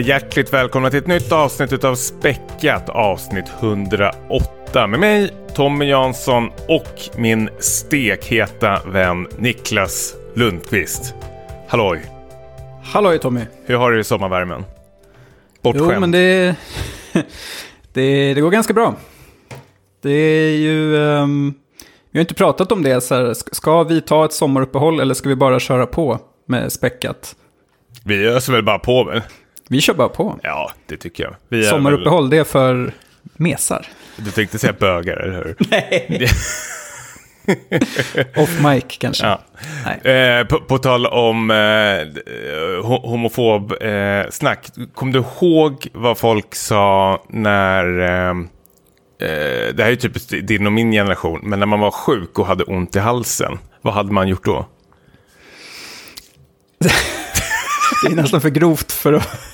Hjärtligt välkomna till ett nytt avsnitt utav Späckat, avsnitt 108 med mig, Tommy Jansson och min stekheta vän Niklas Lundqvist. Halloj! Halloj Tommy! Hur har du i sommarvärmen? Bortskämd? Jo, men det, det, det går ganska bra. Det är ju... Um, vi har inte pratat om det, så här, ska vi ta ett sommaruppehåll eller ska vi bara köra på med späckat? Vi öser väl bara på väl? Vi kör bara på. Ja, det tycker jag. Vi Sommaruppehåll, väl... det är för mesar. Du tänkte säga bögar, eller hur? Nej. Off mic kanske. Ja. Eh, på, på, tal om eh, homofob eh, snack. Kommer du ihåg vad folk sa när... Eh, eh, det här är typiskt din och min generation. Men när man var sjuk och hade ont i halsen. Vad hade man gjort då? det är nästan för grovt för att...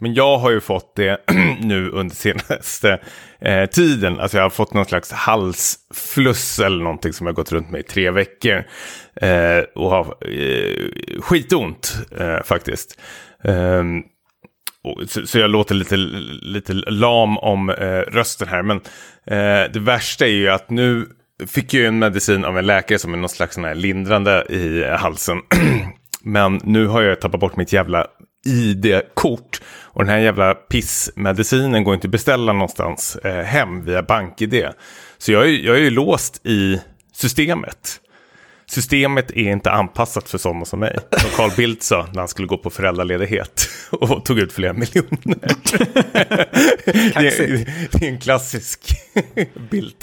Men jag har ju fått det nu under senaste eh, tiden. Alltså jag har fått någon slags halsfluss eller någonting som jag gått runt med i tre veckor. Eh, och har eh, skitont eh, faktiskt. Ehm, så, så, jag låter lite, lite lam om eh, rösten här. Men eh, det värsta är ju att nu fick jag en medicin av en läkare som är någon slags sån här lindrande i eh, halsen. Men nu har jag tappat bort mitt jävla ID-kort. Och den här jävla pissmedicinen går inte att beställa någonstans eh, hem via BankID. Så jag är, jag är ju låst i systemet. Systemet är inte anpassat för sådana som mig. Som Carl Bildt sa när han skulle gå på föräldraledighet och tog ut flera miljoner. det, är, det är en klassisk bild.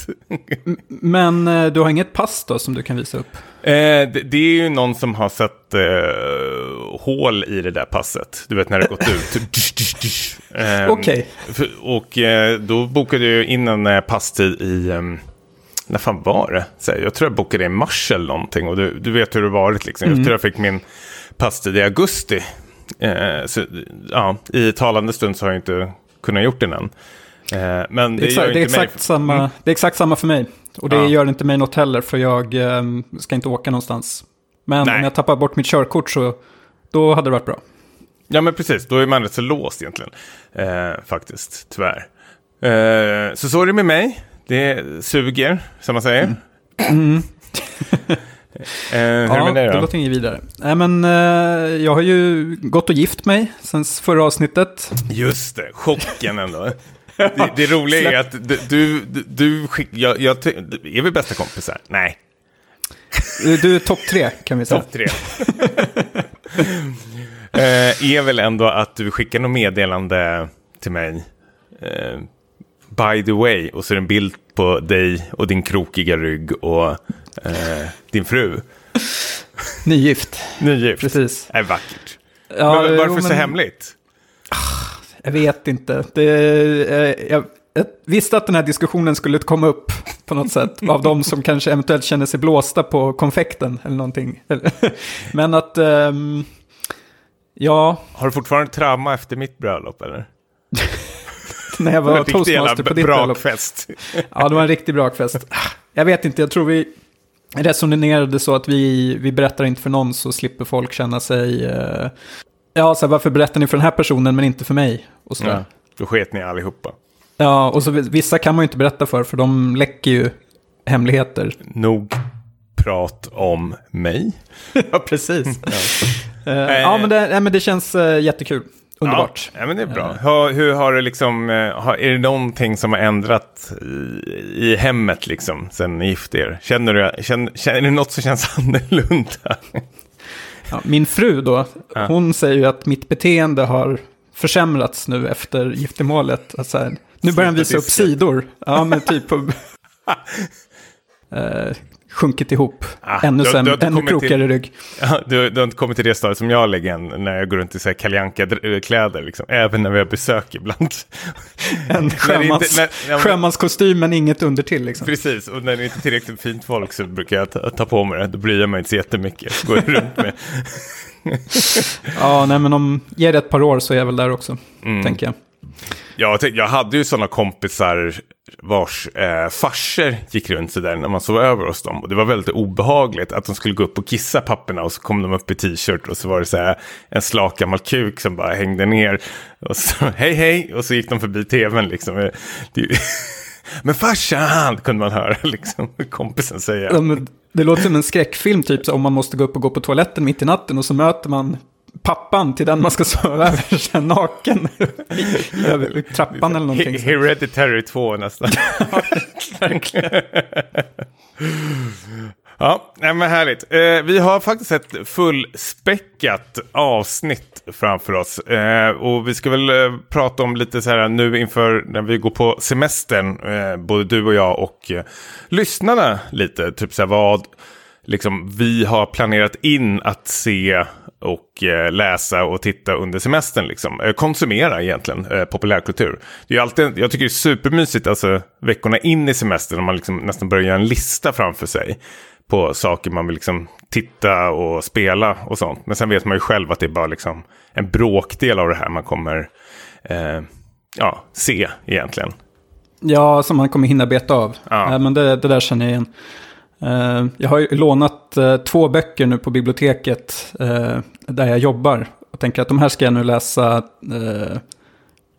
Men eh, du har inget pass då som du kan visa upp? Eh, det, det, är ju någon som har satt eh, hål i det där passet. Du vet när det gått ut. eh, Okej. Okay. Och eh, då bokade jag in en eh, passtid i... Um, när fan var det? Så jag tror jag bokade i mars eller någonting. Och du, du vet hur det varit liksom. Mm. Jag tror jag fick min passtid i augusti. Eh, så, ja, I talande stund så har jag inte kunnat gjort den än. Men det, det, är, det är exakt mig... samma, mm. det är exakt samma för mig. Och det ja. gör inte mig något heller för jag eh, ska inte åka någonstans. Men Nej. om jag tappar bort mitt körkort så då hade det varit bra. Ja men precis, då är man rätt så låst egentligen. Eh, faktiskt, tyvärr. Eh, så så är det med mig. Det suger, som man säger. Mm. eh, ja, det, det låter inget vidare. Nej, men, eh, jag har ju gått och gift mig sen förra avsnittet. Just det, chocken ändå. Det, det roliga är att du, du, du jag, jag, är vi bästa kompisar? Nej. Du är topp tre kan vi säga. Topp tre. eh, är väl ändå att du skickar något meddelande till mig. Eh, by the way, och så är det en bild på dig och din krokiga rygg och eh, din fru. Nygift. Nygift. Precis. Är vackert. Ja, men varför jo, men... så hemligt? Jag vet inte. Det, eh, jag, jag visste att den här diskussionen skulle komma upp på något sätt. Av de som kanske eventuellt känner sig blåsta på konfekten eller någonting. Men att, um, ja. Har du fortfarande trauma efter mitt bröllop eller? när jag var toastmaster på ditt brakfest. ja, det var en riktig brakfest. Jag vet inte, jag tror vi resonerade så att vi, vi berättar inte för någon så slipper folk känna sig... Uh, ja, så här, varför berättar ni för den här personen men inte för mig? Och så. Ja, då sket ni allihopa. Ja, och så vissa kan man ju inte berätta för, för de läcker ju hemligheter. Nog prat om mig. ja, precis. ja. Uh, ja, men det, men det känns uh, jättekul. Underbart. Ja, ja men det är bra. Hur, hur har det liksom, har, är det någonting som har ändrat i, i hemmet liksom sen ni gifte er? Känner du, känner, känner, är det något som känns annorlunda? Ja, min fru då, ja. hon säger ju att mitt beteende har försämrats nu efter giftermålet. Alltså, nu börjar han visa upp sidor. Ja, men typ. uh, sjunkit ihop. Ah, ännu, du, du ännu krokigare rygg. Ja, du, du, har inte kommit till det stadiet som jag lägger en när jag går runt i kaljanka-kläder. Liksom. Även när vi har besök ibland. En sjömans, när, sjömanskostym men inget under till. Liksom. Precis, och när det inte är tillräckligt fint folk så brukar jag ta, ta på mig det. Då bryr jag mig inte så jättemycket. Går runt med. ja, nej men om ger det ett par år så är jag väl där också, mm. tänker jag. Jag, jag hade ju sådana kompisar vars eh, farser gick runt sådär när man sov över hos dem. Och det var väldigt obehagligt att de skulle gå upp och kissa papperna och så kom de upp i t-shirt och så var det så här en slak gammal kuk som bara hängde ner. Och så hej hej och så gick de förbi tvn liksom. Eh, det, men farsan kunde man höra liksom kompisen säga. Ja, men det låter som en skräckfilm typ så om man måste gå upp och gå på toaletten mitt i natten och så möter man pappan till den man ska sova över sig naken i trappan eller någonting. Hereditary 2 nästan. ja, men härligt. Eh, vi har faktiskt ett fullspäckat avsnitt framför oss. Eh, och vi ska väl eh, prata om lite så här nu inför när vi går på semestern, både du och jag och lyssnarna lite. Typ så här vad liksom, vi har planerat in att se och eh, läsa och titta under semestern. Liksom. Eh, konsumera egentligen eh, populärkultur. Det är alltid, jag tycker det är supermysigt alltså, veckorna in i semestern när man liksom nästan börjar göra en lista framför sig på saker man vill liksom titta och spela och sånt. Men sen vet man ju själv att det är bara liksom en bråkdel av det här man kommer ja, se egentligen. Ja, som man kommer hinna beta av. Ja. men det, det där känner jag igen. Uh, jag har ju lånat uh, två böcker nu på biblioteket uh, där jag jobbar. Och tänker att de här ska jag nu läsa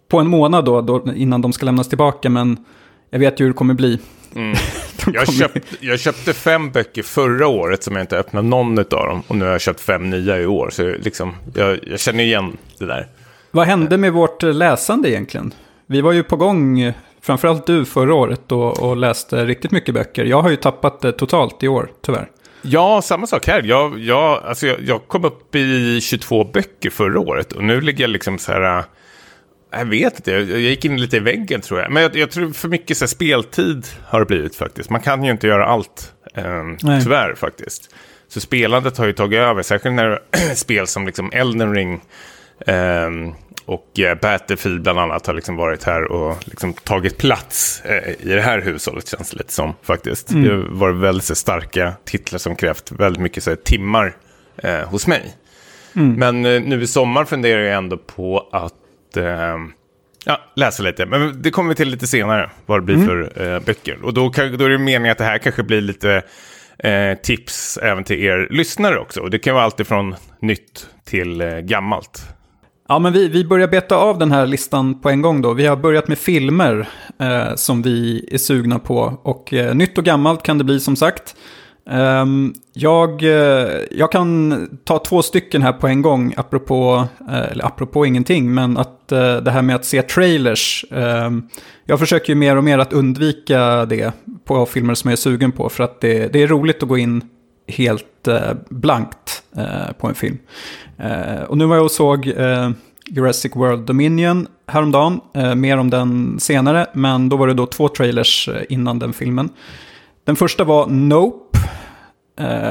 på en månad då, då, innan de ska lämnas tillbaka. Men jag vet ju hur det kommer bli. Mm. jag, köpt, jag, köpte fem böcker förra året som jag inte öppnat någon av dem. Och nu har jag köpt fem nya i år. Så liksom, jag, jag känner igen det där. Vad hände med vårt läsande egentligen? Vi var ju på gång framförallt du förra året och, och läste riktigt mycket böcker. Jag har ju tappat det totalt i år, tyvärr. Ja, samma sak här. Jag, jag, alltså jag, jag kom upp i 22 böcker förra året och nu ligger jag liksom så här... Äh, jag vet inte, jag, gick in lite i väggen tror jag. Men jag, jag tror för mycket så här, speltid har det blivit faktiskt. Man kan ju inte göra allt, eh, tyvärr faktiskt. Så spelandet har ju tagit över, särskilt när spel som liksom Elden Ring eh, och eh, Battlefield bland annat har liksom varit här och liksom tagit plats eh, i det här hushållet känns det lite som faktiskt. Mm. Det varit väldigt starka titlar som krävt väldigt mycket så timmar eh, hos mig. Mm. Men eh, nu i sommar funderar jag ändå på att ja, läsa lite. Men det kommer vi till lite senare, vad det blir mm. för böcker. Och då, kan, då är det meningen att det här kanske blir lite tips även till er lyssnare också. Och det kan vara allt ifrån nytt till gammalt. Ja, men vi, vi börjar beta av den här listan på en gång då. Vi har börjat med filmer eh, som vi är sugna på. Och eh, nytt och gammalt kan det bli som sagt. Eh, jag, eh, jag kan ta två stycken här på en gång, apropå, eh, eller apropå ingenting, men att eh, det här med att se trailers. Ehm, jag försöker ju mer och mer att undvika det på filmer som jag är sugen på, för att det, det är roligt att gå in helt uh, blankt uh, på en film. Eh, och nu var jag och såg eh, Jurassic World Dominion häromdagen. Eh, mer om den senare, men då var det då två trailers innan den filmen. Den första var Nope.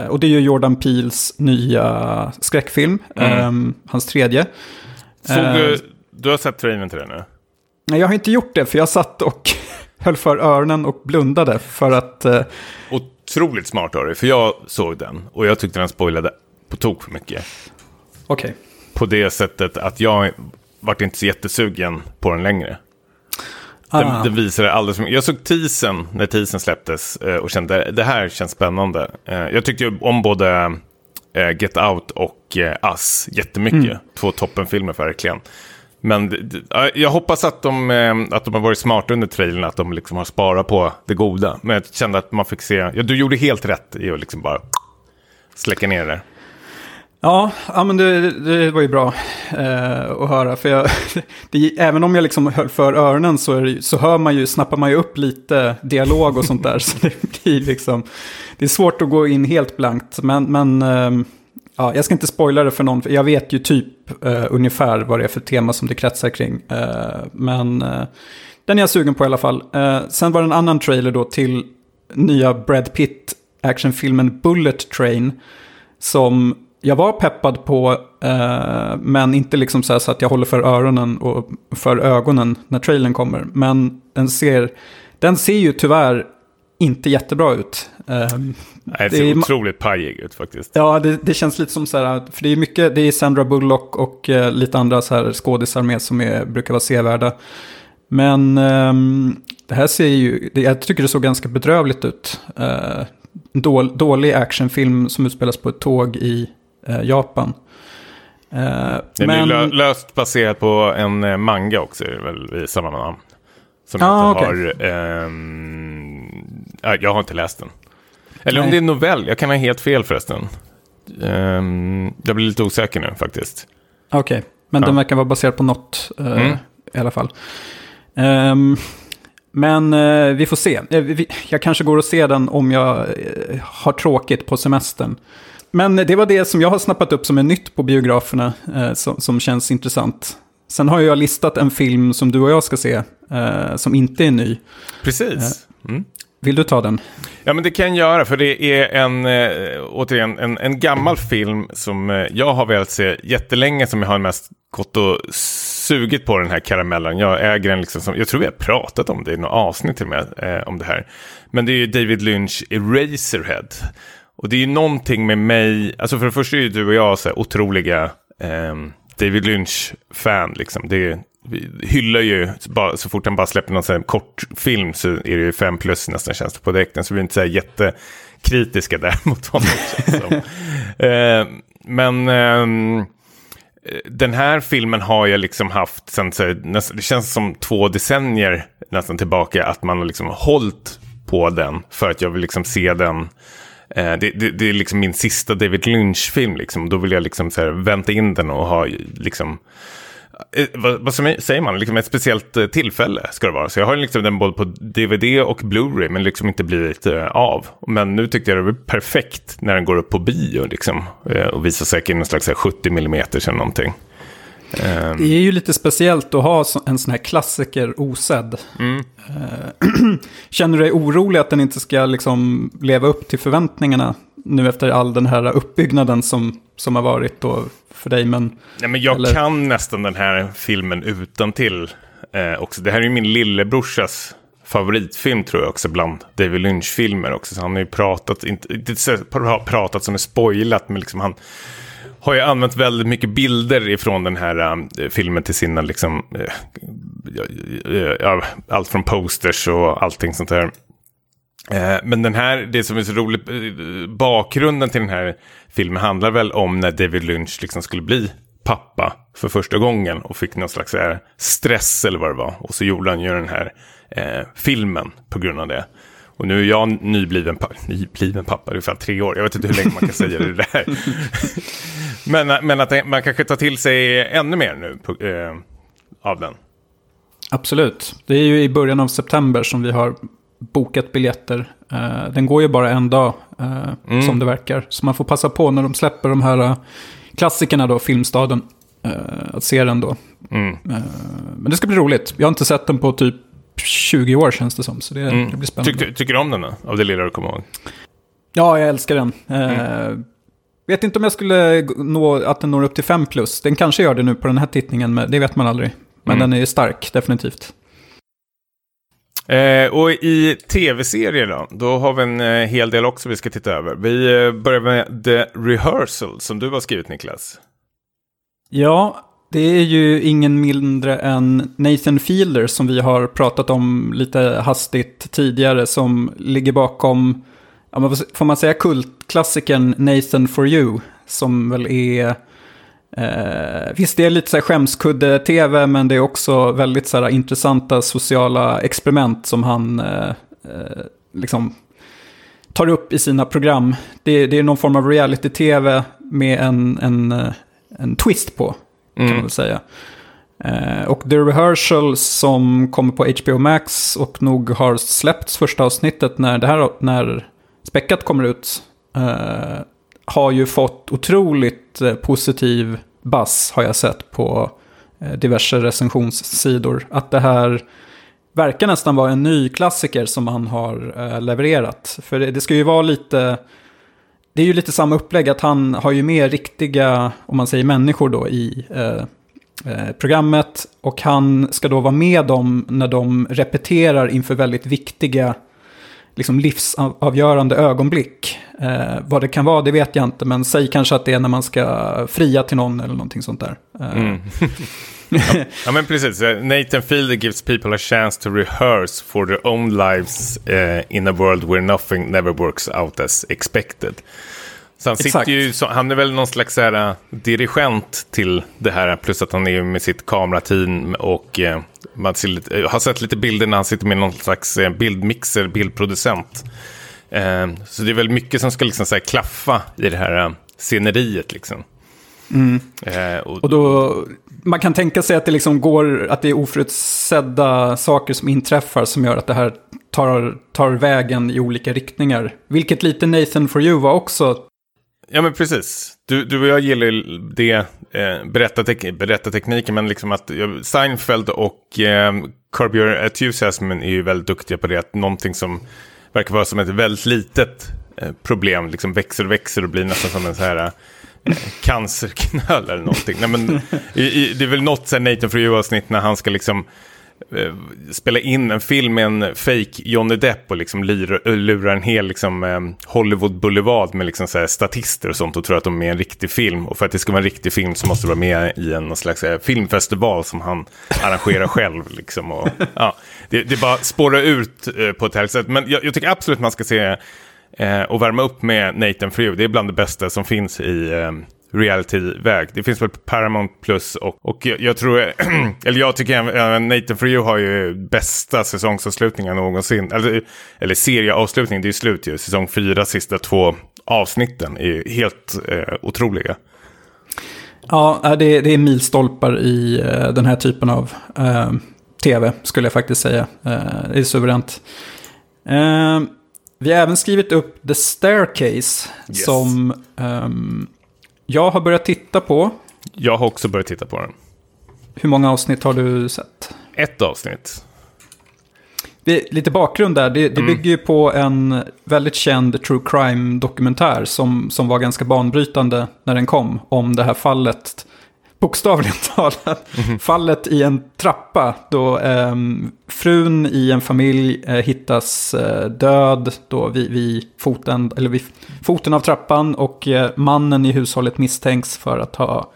och det är ju Jordan Peels nya skräckfilm. Mm. hans tredje. Såg du, du har sett trailern till den nu? Nej, jag har inte gjort det, för jag satt och höll för öronen och blundade för att... Otroligt smart av dig, för jag såg den och jag tyckte den spoilade på tok för mycket. Okej. Okay. På det sättet att jag vart inte så jättesugen på den längre. Den, ah. den visade alldeles för mycket. Jag såg teasern när teasern släpptes eh, och kände det här känns spännande. Eh, jag tyckte ju om både eh, Get Out och Us jättemycket. Mm. Två toppenfilmer verkligen. Men jag hoppas att de, eh, att de har varit smarta under trailern, att de liksom har sparat på det goda. Men jag kände att man fick se, ja, du gjorde helt rätt i att liksom bara släcka ner det. Ja, ja men det, det var ju bra eh, att höra. För jag, det, även om jag liksom höll för öronen så, det, så hör man ju, snappar man ju upp lite dialog och sånt där. så det blir liksom, det är svårt att gå in helt blankt. Men, men eh, ja, jag ska inte spoila det för någon. För jag vet ju typ eh, ungefär vad det är för tema som det kretsar kring. Eh, men eh, den är jag sugen på i alla fall. Eh, sen var det en annan trailer då till nya Brad Pitt actionfilmen Bullet Train. Som jag var peppad på, eh, men inte liksom så, så, att jag håller för öronen och för ögonen när trailern kommer. Men den ser, den ser ju tyvärr inte jättebra ut. Eh, Det ser det är, otroligt pajig ut faktiskt. Ja, det, det, känns lite som så här, för det är mycket, det är Sandra Bullock och uh, lite andra så här skådisar med som är, brukar vara sevärda. Men um, det här ser ju, det, jag tycker det såg ganska bedrövligt ut. Uh, dål, dålig actionfilm som utspelas på ett tåg i uh, Japan. Den men... är löst baserat på en manga också, väl i samma namn. Som ah, jag okay. har, um, jag har inte läst den. Eller Nej. om det är novell, jag kan ha helt fel förresten. Um, jag blir lite osäker nu faktiskt. Okej, okay. men ja. den verkar vara baserad på något uh, mm. i alla fall. Um, men uh, vi får se. Uh, jag kanske går och ser den om jag har tråkigt på semestern. Men det var det som jag har snappat upp som är nytt på biograferna, som, som, känns intressant. Sen har jag listat en film som du och jag ska se, som inte är ny. Precis. Mm. Vill du ta den? Ja, men det kan jag göra, för det är en, eh, återigen, en, en gammal film som eh, jag har velat se jättelänge, som jag har mest gått och sugit på den här karamellen. Jag äger den liksom som, jag tror vi har pratat om det i något avsnitt till och med, eh, om det här. Men det är ju David Lynch Eraserhead. Och det är ju någonting med mig, alltså för det första är ju du och jag så här otroliga ehm, David Lynch-fan, liksom. Det är vi hyllar ju, bara, så fort han bara släpper någon sån kortfilm så är det ju fem plus nästan känns det på direkten. Så vi är inte så jättekritiska där mot honom. eh, men eh, den här filmen har jag liksom haft sen, så, nästan, det känns som två decennier nästan tillbaka, att man har liksom hållit på den för att jag vill liksom se den. Eh, det, det, det, är liksom min sista David Lynch-film, liksom. då vill jag liksom så här, vänta in den och ha liksom vad, vad säger man, liksom ett speciellt eh, tillfälle ska det vara. Så jag har liksom den både på DVD och Blu-ray men liksom inte blivit uh, av. Men nu tyckte jag det var perfekt när den går upp på bio liksom. Uh, och visar säkert någon slags 70 mm eller någonting. Um. Det är ju lite speciellt att ha en sån här klassiker osedd. Mm. Känner du dig orolig att den inte ska liksom leva upp till förväntningarna nu efter all den här uppbyggnaden som, som har varit då för dig. Men, ja, men jag eller... kan nästan den här filmen utan till eh, också. Det här är ju min lillebrorsas favoritfilm tror jag också bland David Lynch-filmer också. Så han har ju pratat, inte, inte pratat som är spoilat, men liksom han har ju använt väldigt mycket bilder ifrån den här äh, filmen till sina, liksom, äh, äh, allt från posters och allting sånt där. Eh, men den här, det som är så roligt, eh, bakgrunden till den här filmen handlar väl om när David Lynch liksom skulle bli pappa för första gången och fick någon slags stress eller vad det var. Och så gjorde han ju den här eh, filmen på grund av det. Och nu är jag nybliven, pa nybliven pappa, ungefär tre år. Jag vet inte hur länge man kan säga det där. men, men att man kanske tar till sig ännu mer nu på, eh, av den. Absolut. Det är ju i början av september som vi har bokat biljetter. Uh, den går ju bara en dag, uh, mm. som det verkar. Så man får passa på när de släpper de här uh, klassikerna då, Filmstaden, att se den då. Mm. men det ska bli roligt. Jag har inte sett den på typ 20 år känns det som, så det, mm. det blir spännande. Ty tycker du om den då, av det lilla du kommer ihåg? Ja, jag älskar den. Mm. Vet inte om jag skulle nå att den når upp till 5 plus. Den kanske gör det nu på den här tittningen, men det vet man aldrig. Men mm. den är stark, definitivt. Eh, och i tv-serier då, då har vi en eh, hel del också vi ska titta över. Vi eh, börjar med The Rehearsal som du har skrivit Niklas. Ja, det är ju ingen mindre än Nathan Fielder som vi har pratat om lite hastigt tidigare som ligger bakom, ja, får man säga kultklassikern Nathan for you som väl är Eh, visst, det är lite så skämskudde-tv, men det är också väldigt så här, intressanta sociala experiment som han eh, eh, liksom tar upp i sina program. Det, det är någon form av reality-tv med en, en, eh, en twist på, kan mm. man väl säga. Eh, och The Rehearsal som kommer på HBO Max och nog har släppts första avsnittet när det här när späckat kommer ut. Eh, har ju fått otroligt eh, positiv buzz har jag sett på eh, diverse recensionssidor. Att det här verkar nästan vara en ny klassiker som han har eh, levererat. För det ska ju vara lite... Det är ju lite samma upplägg att han har ju med riktiga, om man säger människor då i eh, programmet. Och han ska då vara med dem när de repeterar inför väldigt viktiga liksom livsavgörande ögonblick. Eh, vad det kan vara, det vet jag inte, men säg kanske att det är när man ska fria till någon eller någonting sånt där. Eh, Mm. ja, ja, men precis. Eh, Nathan Fielder gives people a chance to rehearse for their own lives eh, in a world where nothing never works out as expected. Så han, Exakt. sitter ju, han är väl någon slags här, eh, dirigent till det här, plus att han är med sitt kamerateam och eh, man ser lite, jag har sett lite bilder när han sitter med någon slags bildmixer, bildproducent. Eh, så det är väl mycket som ska liksom så här, klaffa i det här sceneriet liksom. Eh, och, Och då, man kan tänka sig att det liksom går, att det är oförutsedda saker som inträffar som gör att det här tar, tar vägen i olika riktningar. Vilket lite Nathan for you var också. Ja, men precis. Du, du och jag gillar ju det, eh, berättartek berättartekniken, men liksom att Seinfeld och eh, Curb Your Enthusiasm är ju väldigt duktiga på det. Att någonting som verkar vara som ett väldigt litet eh, problem liksom växer och växer och blir nästan som en så här eh, cancerknöl eller någonting. Nej, men, i, i, det är väl något så här Nathan for You-avsnitt när han ska liksom spela in en film med en fake Johnny Depp och liksom lura, lura en hel liksom, eh, Hollywood Boulevard med liksom så statister och sånt och tror att de är med i en riktig film. Och för att det ska vara en riktig film så måste det vara med i en någon slags eh, filmfestival som han arrangerar själv. Liksom, och, ja, det, det bara spårar ut eh, på ett härligt sätt. Men jag, jag tycker absolut man ska se eh, och värma upp med Nathan Frew. Det är bland det bästa som finns i eh, reality-väg. Det finns väl på Paramount Plus och, och jag, jag tror, eller jag tycker äh, Nathan For You har ju bästa säsongsavslutningen någonsin. Eller, eller serieavslutning, det är ju slut ju. Säsong fyra, sista två avsnitten är ju helt eh, otroliga. Ja, äh, det, det är milstolpar i eh, den här typen av eh, tv, skulle jag faktiskt säga. Eh, det är suveränt. Eh, vi har även skrivit upp The Staircase, Yes. som ehm, jag har börjat titta på. Jag har också börjat titta på den. Hur många avsnitt har du sett? Ett avsnitt. Vi, lite bakgrund där, det, det bygger ju på en väldigt känd true crime-dokumentär som, som var ganska banbrytande när den kom, om det här fallet, bokstavligen talat, fallet i en trappa då eh, frun i en familj eh, hittas eh, död då vid, vid, foten, eller vid foten av trappan och eh, mannen i hushållet misstänks för att ha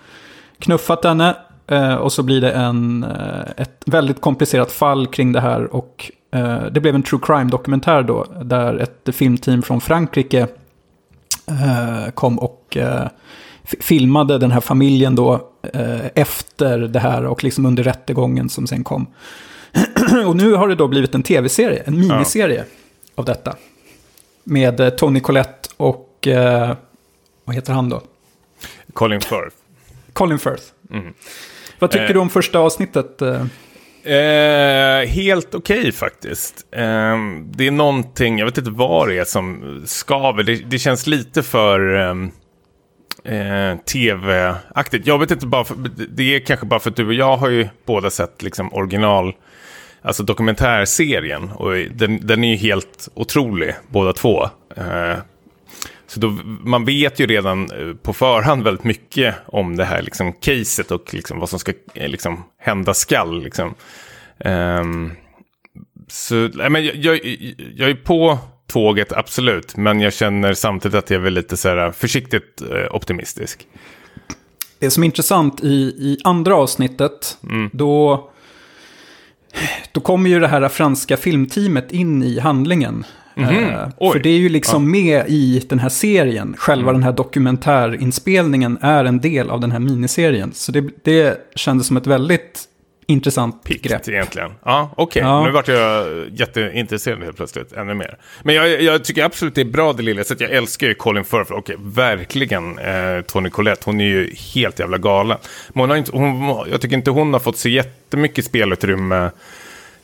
knuffat henne. Eh, och så blir det en, eh, ett väldigt komplicerat fall kring det här. Och eh, det blev en true crime-dokumentär då. Där ett filmteam från Frankrike eh, kom och eh, filmade den här familjen då efter det här och liksom under rättegången som sen kom. och nu har det då blivit en tv-serie, en miniserie av detta. Med eh, Tony Collette och, eh, vad heter han då? Colin Firth. Colin Firth. Mm. Vad tycker Eh. du om första avsnittet? eh? Eh, helt okej faktiskt. Eh, det är någonting, jag vet inte vad det är som skaver. Det, det känns lite för ehm, eh, tv-aktigt. Jag vet inte bara, för, det är kanske bara för att du och jag har ju båda sett liksom original, alltså dokumentärserien. Och den, den är ju helt otrolig, båda två. Eh, så då, man vet ju redan eh, på förhand väldigt mycket om det här liksom, caset och liksom, vad som ska eh, liksom, hända skall. Liksom. Um, så, nej, men jag, jag, jag är på tåget, absolut. Men jag känner samtidigt att jag är lite så här, försiktigt eh, optimistisk. Det som är intressant i, i andra avsnittet, då, då kommer ju det här franska filmteamet in i handlingen. Eh, Oj. för det är ju liksom med i den här serien. Själva den här dokumentärinspelningen är en del av den här miniserien. Så det, det kändes som ett väldigt intressant Pikt grepp. egentligen. Ja, okej. Ja. Nu vart jag jätteintresserad helt plötsligt, ännu mer. Men jag, jag tycker absolut det är bra det lilla, så jag älskar ju Colin Firth och verkligen eh, Tony Collette. Hon är ju helt jävla galen. Men hon har inte, hon, jag tycker inte hon har fått så jättemycket spelutrymme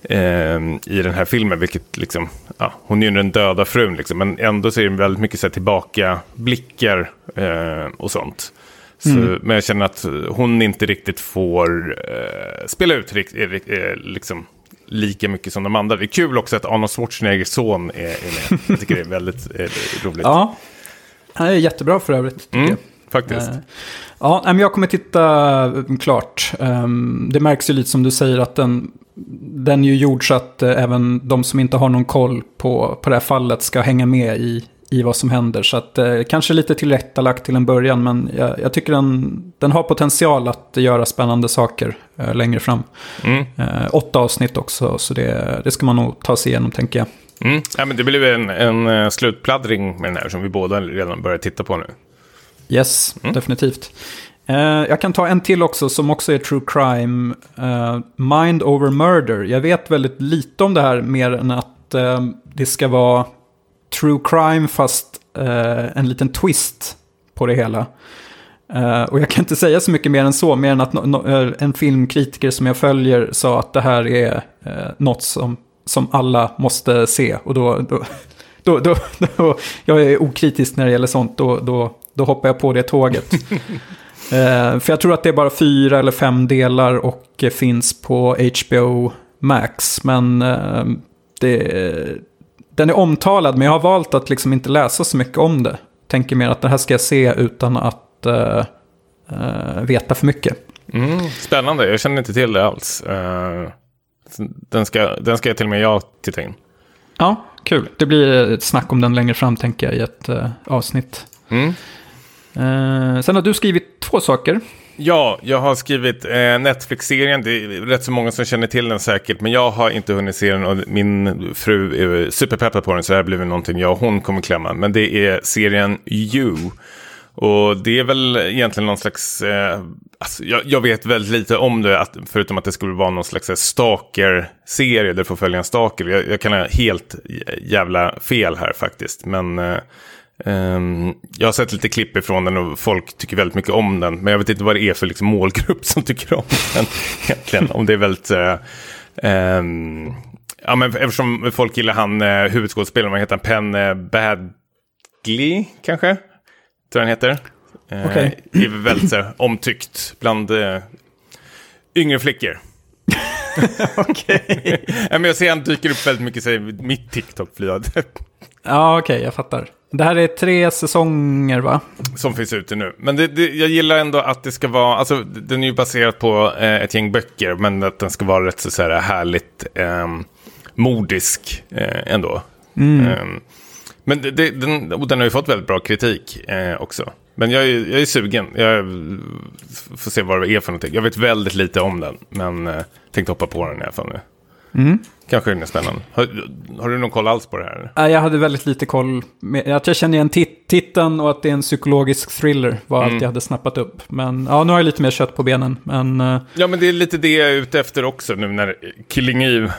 eh, i den här filmen, vilket liksom, ja, hon är ju den döda frun liksom, men ändå så är det väldigt mycket så här, tillbaka blickar eh, och sånt. Så, Men jag känner att hon inte riktigt får eh, spela ut rikt, eh, eh, liksom, lika mycket som de andra. Det är kul också att Arnold Schwarzeneggers son är, är med. Jag tycker det är väldigt eh, roligt. Ja, det är jättebra för övrigt. Mm, jag. faktiskt. Eh, Ja, men jag kommer titta eh, klart. Ehm, Det märks ju lite som du säger att den den är ju gjord så att eh, även de som inte har någon koll på, på det här fallet ska hänga med i, i vad som händer. Så att eh, kanske lite tillrättalagt till en början, men jag, jag tycker den, den har potential att göra spännande saker eh, längre fram. Mm. Eh, åtta avsnitt också, så det, det ska man nog ta sig igenom tänker jag. Mm. Ja, men det blev en, en eh, slutpladdring med den här som vi båda redan börjar titta på nu. Yes, Mm. definitivt. Eh, jag kan ta en till också som också är true crime. Eh, Mind over murder. Jag vet väldigt lite om det här mer än att det ska vara true crime fast eh, en liten twist på det hela. Eh, och jag kan inte säga så mycket mer än så, mer än att no, no, eh, en filmkritiker som jag följer sa att det här är eh, något som, som alla måste se. Och då, då, då, då, då, jag är okritisk när det gäller sånt, då, då, då hoppar jag på det tåget. Eh, för jag tror att det är bara fyra eller fem delar och eh, finns på HBO Max. Men eh, det, den är omtalad, men jag har valt att liksom inte läsa så mycket om det. Tänker mer att det här ska jag se utan att eh, eh, veta för mycket. Mm. Spännande, jag känner inte till det alls. Eh, den, ska, den ska jag till och med jag titta in. Ja, kul. Det blir ett snack om den längre fram tänker jag i ett avsnitt. Mm. Sen har du skrivit två saker. Ja, jag har skrivit eh, Netflix-serien. Det är rätt så många som känner till den säkert. Men jag har inte hunnit se den och min fru är superpeppad på den. Så det här blir väl någonting jag och hon kommer klämma. Men det är serien You. Och det är väl egentligen någon slags... Eh, alltså jag, jag vet väldigt lite om det. Att, förutom att det skulle vara någon slags eh, stalker-serie. Där du får följa en stalker. Jag, jag kan ha helt jävla fel här faktiskt. Men... Eh, Ehm, jag har sett lite klipp ifrån den och folk tycker väldigt mycket om den. Men jag vet inte vad det är för liksom målgrupp som tycker om den egentligen. Om det är väldigt... Uh, um, ja, men eftersom folk gillar han uh, huvudskådespelaren, vad heter han? Penn uh, Badgley kanske? Tror jag han heter. Uh, Okej. Är väldigt så omtyckt bland uh, yngre flickor. Okej. Ja, men jag ser han dyker upp väldigt mycket i mitt TikTok-flöde. Ja, okej, jag fattar. Det här är tre säsonger, va? Som finns ute nu. Men det, det, jag gillar ändå att det ska vara, alltså den är ju baserad på eh, ett gäng böcker, men att den ska vara rätt så, så här härligt eh, modisk eh, ändå. Eh, men det, det, den, och den har ju fått väldigt bra kritik eh, också. Men jag är, jag är sugen, jag får se vad det är för någonting. Jag vet väldigt lite om den, men eh, tänkte hoppa på den i alla fall nu. Kanske den är spännande. Har, har du någon koll alls på det här? Nej, Jag hade väldigt lite koll. Att jag känner igen tit titeln och att det är en psykologisk thriller var allt jag hade snappat upp. Men ja, nu har jag lite mer kött på benen. Men eh, Ja, men det är lite det jag är ute efter också nu när Killing Eve, eh,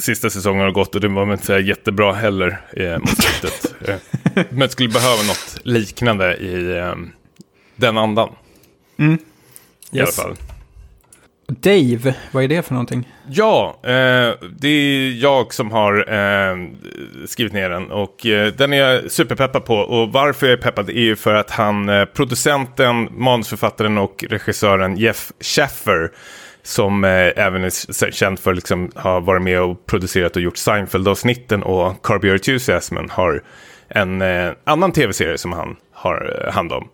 sista säsongen har gått och det var väl inte så jättebra heller eh, mot slutet. Eh, men skulle behöva något liknande i eh, den andan. I alla yes. fall. Dave, vad är det för någonting? Ja, eh, det är jag som har eh, skrivit ner den och eh, den är jag superpeppad på. Och varför jag är peppad är ju för att han, eh, producenten, manusförfattaren och regissören Jeff Schaffer, som eh, även är känd för liksom ha varit med och producerat och gjort Seinfeld-avsnitten och Curb Your Enthusiasm, har en eh, annan tv-serie som han har eh, hand om.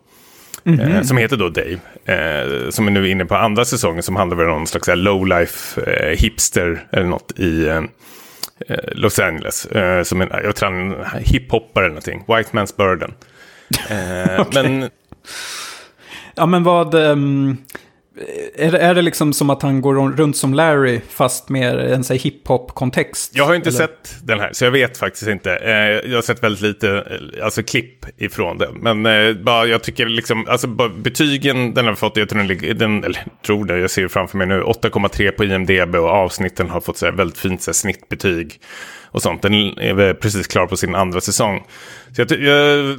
Eh, som heter då Dave. Eh, som är nu inne på andra säsongen som handlar om någon slags här low-life eh, hipster eller något i eh, eh, Los Angeles. Eh, som en, jag tror han är hiphoppare eller någonting. White Man's Burden. Eh, Men Ja, men vad... ehm, är, det, är det liksom som att han går runt som Larry, fast med en hiphop-kontext? jag har inte Eller? sett den här, så jag vet faktiskt inte. Eh, jag har sett väldigt lite, eh, alltså klipp ifrån den. Men eh, bara, jag tycker liksom, alltså bara, betygen den har fått, jag tror den, den eller tror det, jag ser framför mig nu, 8,3 på IMDB och avsnitten har fått så här, väldigt fint så här, snittbetyg. Och sånt. Den är väl precis klar på sin andra säsong. Så jag, jag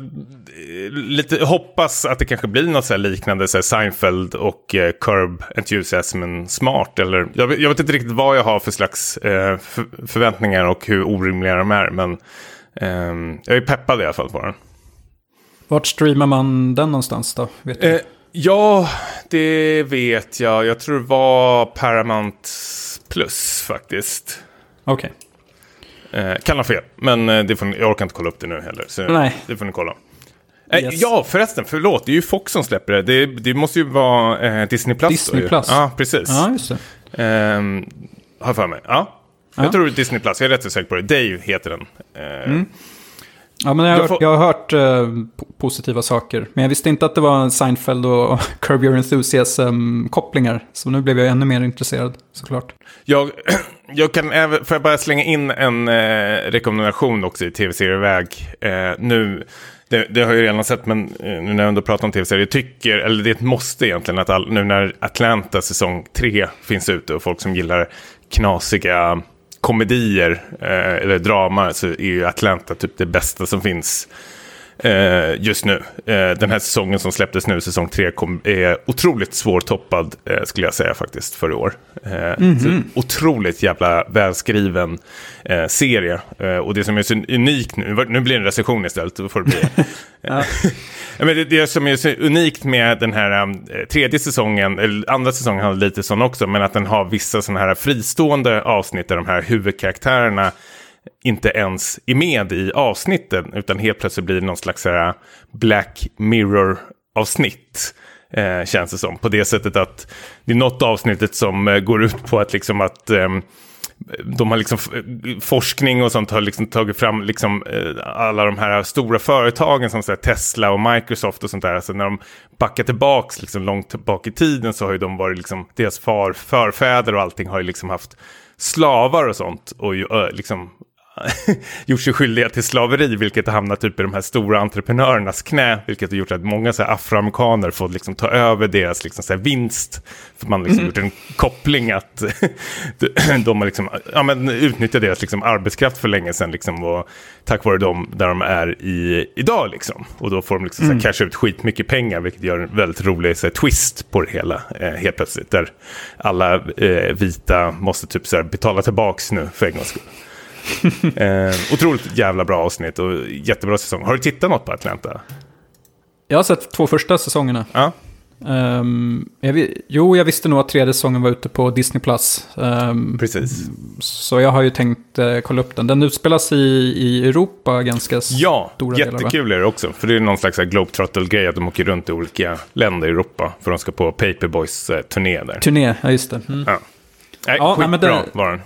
lite hoppas att det kanske blir något så liknande så Seinfeld och eh, Curb Enthusiasm smart. Eller, jag, vet- jag vet inte riktigt vad jag har för slags eh, för, förväntningar och hur orimliga de är. Men ehm, jag är peppad i alla fall på den. Vart streamar man den någonstans då? Vet du? Eh, ja, det vet jag. Jag tror det var Paramount Plus faktiskt. Okej. Eh, kan ha fel, men eh, det får ni, jag orkar inte kolla upp det nu heller. Så Nej. Det får ni kolla. Eh, Yes. Ja, förresten, förlåt. Det är ju Fox som släpper det. Det, det måste ju vara eh, Disney Plus. Disney. Plus. Ja, precis. Ja, just det. Ehm, har för mig. Ja. Jag Ja. tror det är Disney Plus, jag är rätt så säker på det. Dave heter den. Eh, Ja, men jag, har Jag hört, jag har hört eh, po- positiva saker. Men jag visste inte att det var Seinfeld och Curb Your Enthusiasm-kopplingar. Så nu blev jag ännu mer intresserad, såklart. Jag, jag kan även, får jag bara slänga in en eh, rekommendation också i tv-serieväg. Eh, nu, det, det har jag redan sett, men eh, nu när jag ändå pratar om tv-serier, jag tycker, eller det är ett måste egentligen, att all, nu när Atlanta säsong 3 finns ute och folk som gillar knasiga komedier eh, eller drama så är ju Atlanta typ det bästa som finns just nu. Eh, den här säsongen som släpptes nu, säsong 3, kom, är otroligt svårtoppad eh, skulle jag säga faktiskt för i år. Eh, så otroligt jävla välskriven eh, serie. Eh, och det som är så unikt nu, nu blir det en recension istället, då får det bli. ja. men det, det som är så unikt med den här tredje säsongen, eller andra säsongen har lite sån också, men att den har vissa sådana här fristående avsnitt där de här huvudkaraktärerna inte ens är med i avsnitten, utan helt plötsligt blir det någon slags här Black Mirror-avsnitt. Eh, känns det som. På det sättet att det är något avsnittet som eh, går ut på att liksom att eh, de har liksom forskning och sånt har liksom tagit fram liksom eh, alla de här stora företagen som så här Tesla och Microsoft och sånt där. Alltså när de backar tillbaks liksom långt tillbaka i tiden så har ju de varit liksom, deras far, förfäder och allting har ju liksom haft slavar och sånt och ju, ö, liksom gjort sig skyldiga till slaveri, vilket har hamnat typ i de här stora entreprenörernas knä, vilket har gjort att många så här, afroamerikaner får liksom ta över deras liksom, så här, vinst. För man har liksom gjort en koppling att de har liksom, ja, men, utnyttjat deras liksom, arbetskraft för länge sedan, liksom, och tack vare dem där de är i, idag. Liksom. Och då får de liksom, så här, casha ut skitmycket pengar, vilket gör en väldigt rolig så här, twist på det hela, eh, helt plötsligt. Där alla eh, vita måste typ så här, betala tillbaks nu för en gångs skull. eh, otroligt jävla bra avsnitt och jättebra säsong. Har du tittat något på Atlanta? Jag har sett två första säsongerna. Ja, Ehm, jag, jo, jag visste nog att tredje säsongen var ute på Disney+. Plus. Ehm, precis. så jag har ju tänkt eh, kolla upp den. Den utspelas i, i Europa ganska Ja, stora delar, va? jättekul är det också. För det är någon slags globetrottle-grej att de åker runt i olika länder i Europa. För de ska på Paperboys-turné där. Turné, ja just det. Mm. Ja, Nej, Ja, nej, men skitbra det- var den.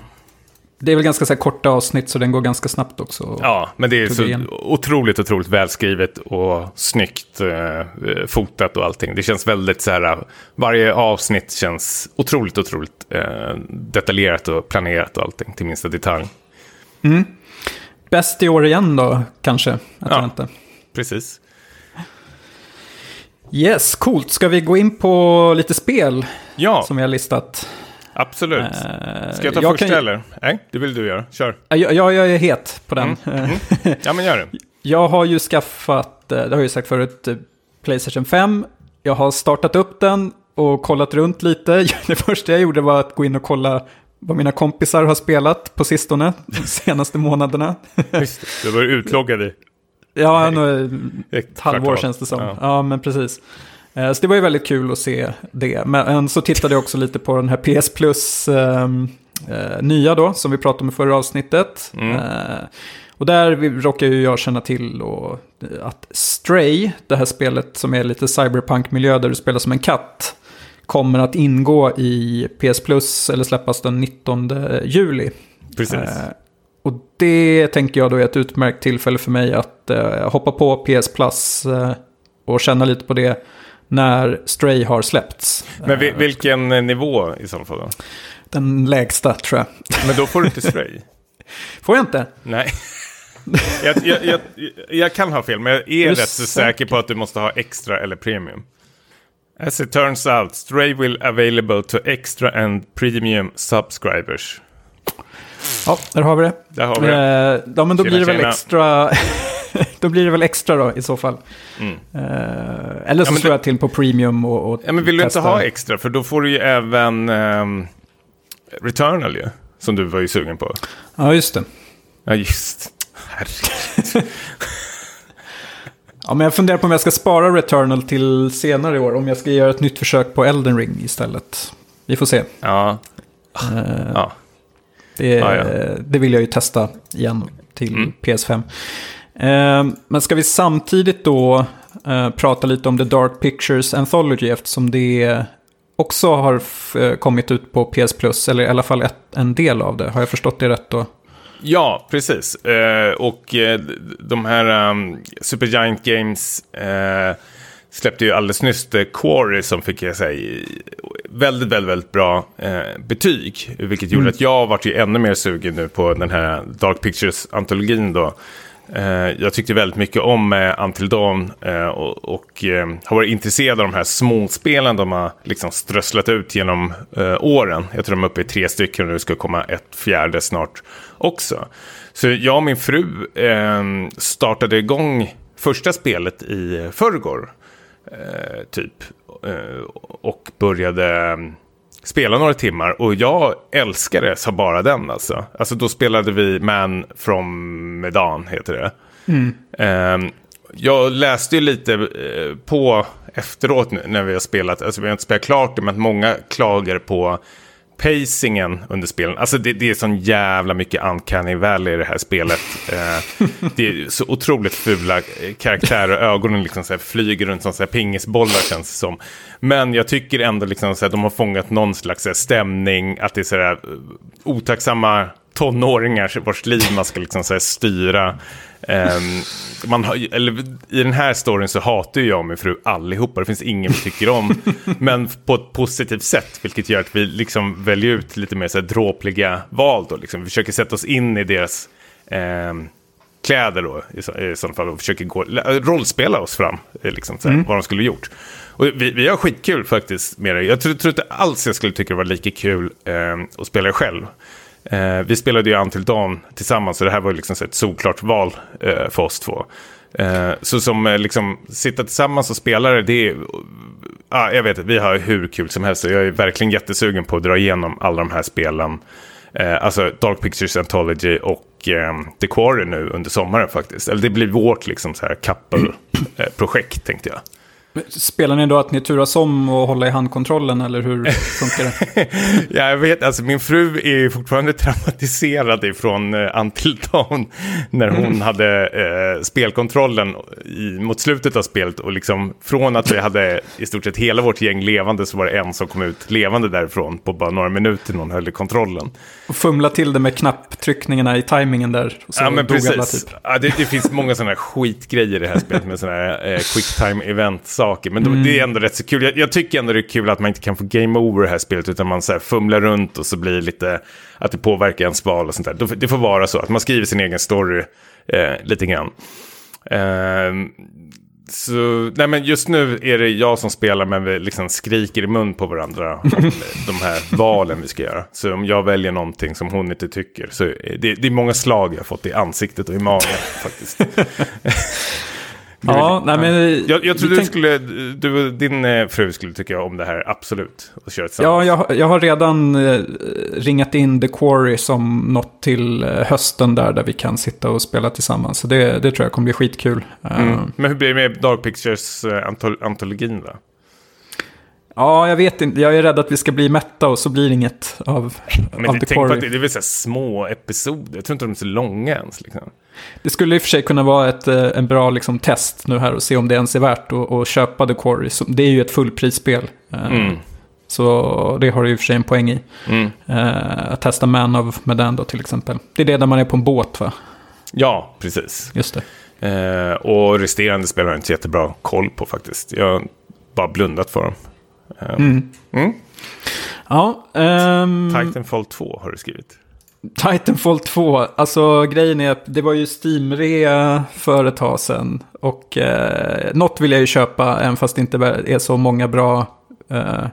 Det är väl ganska så korta avsnitt så den går ganska snabbt också. Ja, men det är så igen. otroligt, otroligt välskrivet och snyggt eh, fotat och allting. Det känns väldigt så här, varje avsnitt känns otroligt, otroligt eh, detaljerat och planerat och allting till minsta detalj. Bäst i år igen då, kanske. Jag Ja. inte. Precis. Yes, coolt. Ska vi gå in på lite spel Ja, som vi har listat? Absolut. Eh, Ska jag ta jag första kan- eller? Nej, det vill du göra. Kör. Ja, Jag, jag är het på den. Mm, Eh, Ja, men gör det. Jag har ju skaffat, eh, det har jag ju sagt förut, eh, Playstation 5. Jag har startat upp den och kollat runt lite. Det första jag gjorde var att gå in och kolla vad mina kompisar har spelat på sistone, de senaste månaderna. Just. Du var utloggad i Ja, nog ett halvår känns det som. Ja. Ja, men precis. Eh, Så det var ju väldigt kul att se det. Men så tittade jag också lite på den här PS Plus ehm, eh, nya då, som vi pratade om i förra avsnittet. Mm. Eh, och där råkar ju jag känna till och, eh, att Stray, det här spelet som är lite cyberpunk-miljö där du spelar som en katt, kommer att ingå i PS Plus eller släppas den 19 juli. Precis. Eh, och det tänker jag då är ett utmärkt tillfälle för mig att eh, hoppa på PS Plus eh, och känna lite på det när Stray har släppts. Men vi, vilken nivå i så fall då? Den lägsta tror jag. Men då får du inte spray. Får jag inte? Nej. Jag, jag, jag, jag kan ha fel, men jag är du rätt säker? säker på att du måste ha extra eller premium. As it turns out, Stray will available to extra and premium subscribers. Ja, där har vi det. Där har vi det. Eh, ja, men då Tjena, blir det väl tjena. extra... då blir det väl extra då i så fall. Mm. Eh, eller så Ja, slår jag till på premium och, och Ja, men vill du inte ha extra? För då får du ju även ehm, Returnal ju. Som du var ju sugen på. Ja, just det. Ja, just. Herregud. Ja, men jag funderar på om jag ska spara Returnal till senare i år. Om jag ska göra ett nytt försök på Elden Ring istället. Vi får se. Ja, Eh, ja. Det, Ja, ja. det vill jag ju testa igen till Mm. PS5. Eh, men ska vi samtidigt då eh, prata lite om The Dark Pictures Anthology eftersom det också har f- kommit ut på PS Plus, eller i alla fall ett, en del av det. Har jag förstått det rätt då? Ja, precis. Eh, och eh, de här um, Supergiant Games eh, släppte ju alldeles nyss The Quarry som fick jag säga väldigt, väldigt, väldigt bra eh, betyg. Vilket gjorde att jag varit ju ännu mer sugen nu på den här Dark Pictures-antologin då. Eh, jag tyckte väldigt mycket om eh, Until Dawn eh, och, och eh, har varit intresserad av de här småspelen de har liksom strösslat ut genom åren. Jag tror de är uppe i tre stycken och det ska komma ett fjärde snart också. Så jag och min fru startade igång första spelet i förrgår, typ. Och började spela några timmar och jag älskade så bara den alltså. Alltså då spelade vi Man from Medan heter det. Eh, jag läste ju lite eh, på efteråt nu när vi har spelat, alltså vi har inte spelat klart det, men många klagar på pacingen under spelen. Alltså det, det är sån jävla mycket uncanny valley i det här spelet. Eh, det är så otroligt fula eh, karaktärer och ögonen liksom så flyger runt som så här pingisbollar känns det som. Men jag tycker ändå liksom så här, de har fångat någon slags så här, stämning, att det är så här eh, otacksamma tonåringar vars liv man ska liksom så styra. Ehm, man eller, I den här storyn så hatar jag och min fru allihopa, det finns ingen vi tycker om. men på ett positivt sätt, vilket gör att vi liksom väljer ut lite mer så här, dråpliga val. Då, liksom. Vi försöker sätta oss in i deras ehm, kläder då, i, så, i sådana fall och försöker gå, rollspela oss fram, eh, liksom, så här, vad de skulle gjort. Och vi, vi har skitkul faktiskt med det. Jag tror, tror inte alls jag skulle tycka det var lika kul eh, att spela det själv. Eh, vi spelade ju Until Dawn tillsammans, så det här var ju liksom ett solklart val eh, för oss två. Eh, så som eh, liksom sitta tillsammans och spela det, det är... Ah, jag vet inte, vi har hur kul som helst. Jag är verkligen jättesugen på att dra igenom alla de här spelen. Eh, alltså Dark Pictures Anthology och eh, The Quarry nu under sommaren faktiskt. Eller det blir vårt liksom så här couple-projekt tänkte jag. Spelar ni då att ni turas om och hålla i handkontrollen, eller hur funkar det? ja, jag vet, alltså min fru är fortfarande traumatiserad ifrån uh, Until Dawn. När hon Mm. hade uh, spelkontrollen i, mot slutet av spelet. Och liksom från att vi hade i stort sett hela vårt gäng levande så var det en som kom ut levande därifrån på bara några minuter när hon höll i kontrollen. Och fumla till det med knapptryckningarna i tajmingen där. Ja, men dog alla precis. typ. Ja, det, det finns många sådana skitgrejer i det här spelet med sådana här eh, quick time event-saker. Men de, det är ändå rätt så kul. Jag, jag tycker ändå det är kul att man inte kan få game over det här spelet, utan man så här fumlar runt och så blir det lite, att det påverkar ens val och sånt där. Det, får vara så, att man skriver sin egen story eh, lite grann. Ehm, så, nej men just nu är det jag som spelar men vi liksom skriker i mun på varandra om de här valen vi ska göra. Så om jag väljer någonting som hon inte tycker så det, det är många slag jag har fått i ansiktet och i magen faktiskt. Ja, nej men... Jag, jag tror vi du tänk- skulle, du din eh, fru skulle tycka om det här absolut. Och köra tillsammans. Ja, jag, jag har redan eh, ringat in The Quarry som något till eh, hösten där, där vi kan sitta och spela tillsammans. Så det, det tror jag kommer bli skitkul. Eh, Mm. Men hur blir det med Dark Pictures eh, antol- antologin då? Ja, jag vet inte. Jag är rädd att vi ska bli mätta och så blir det inget av, Men av det, tänk på att det, det är väl så små episoder. Jag tror inte de är så långa ens. Liksom. Det skulle i och för sig kunna vara ett eh, en bra liksom, test nu här och se om det ens är värt att, att köpa The Quarry. Det är ju ett fullprisspel. Eh, Mm. Så det har du i och för sig en poäng i. Mm. Eh, att testa Man of Medan då till exempel. Det är det där man är på en båt va? Ja, precis. Just det. Och resterande spel har jag inte jättebra koll på faktiskt. Jag har bara blundat för dem. Eh, mm. Ja, ehm, Titanfall 2 har du skrivit. Titanfall 2, alltså grejen är att det var ju Steam-rea för ett tag sedan. Och eh, något vill jag ju köpa, även fast det inte är så många bra eh,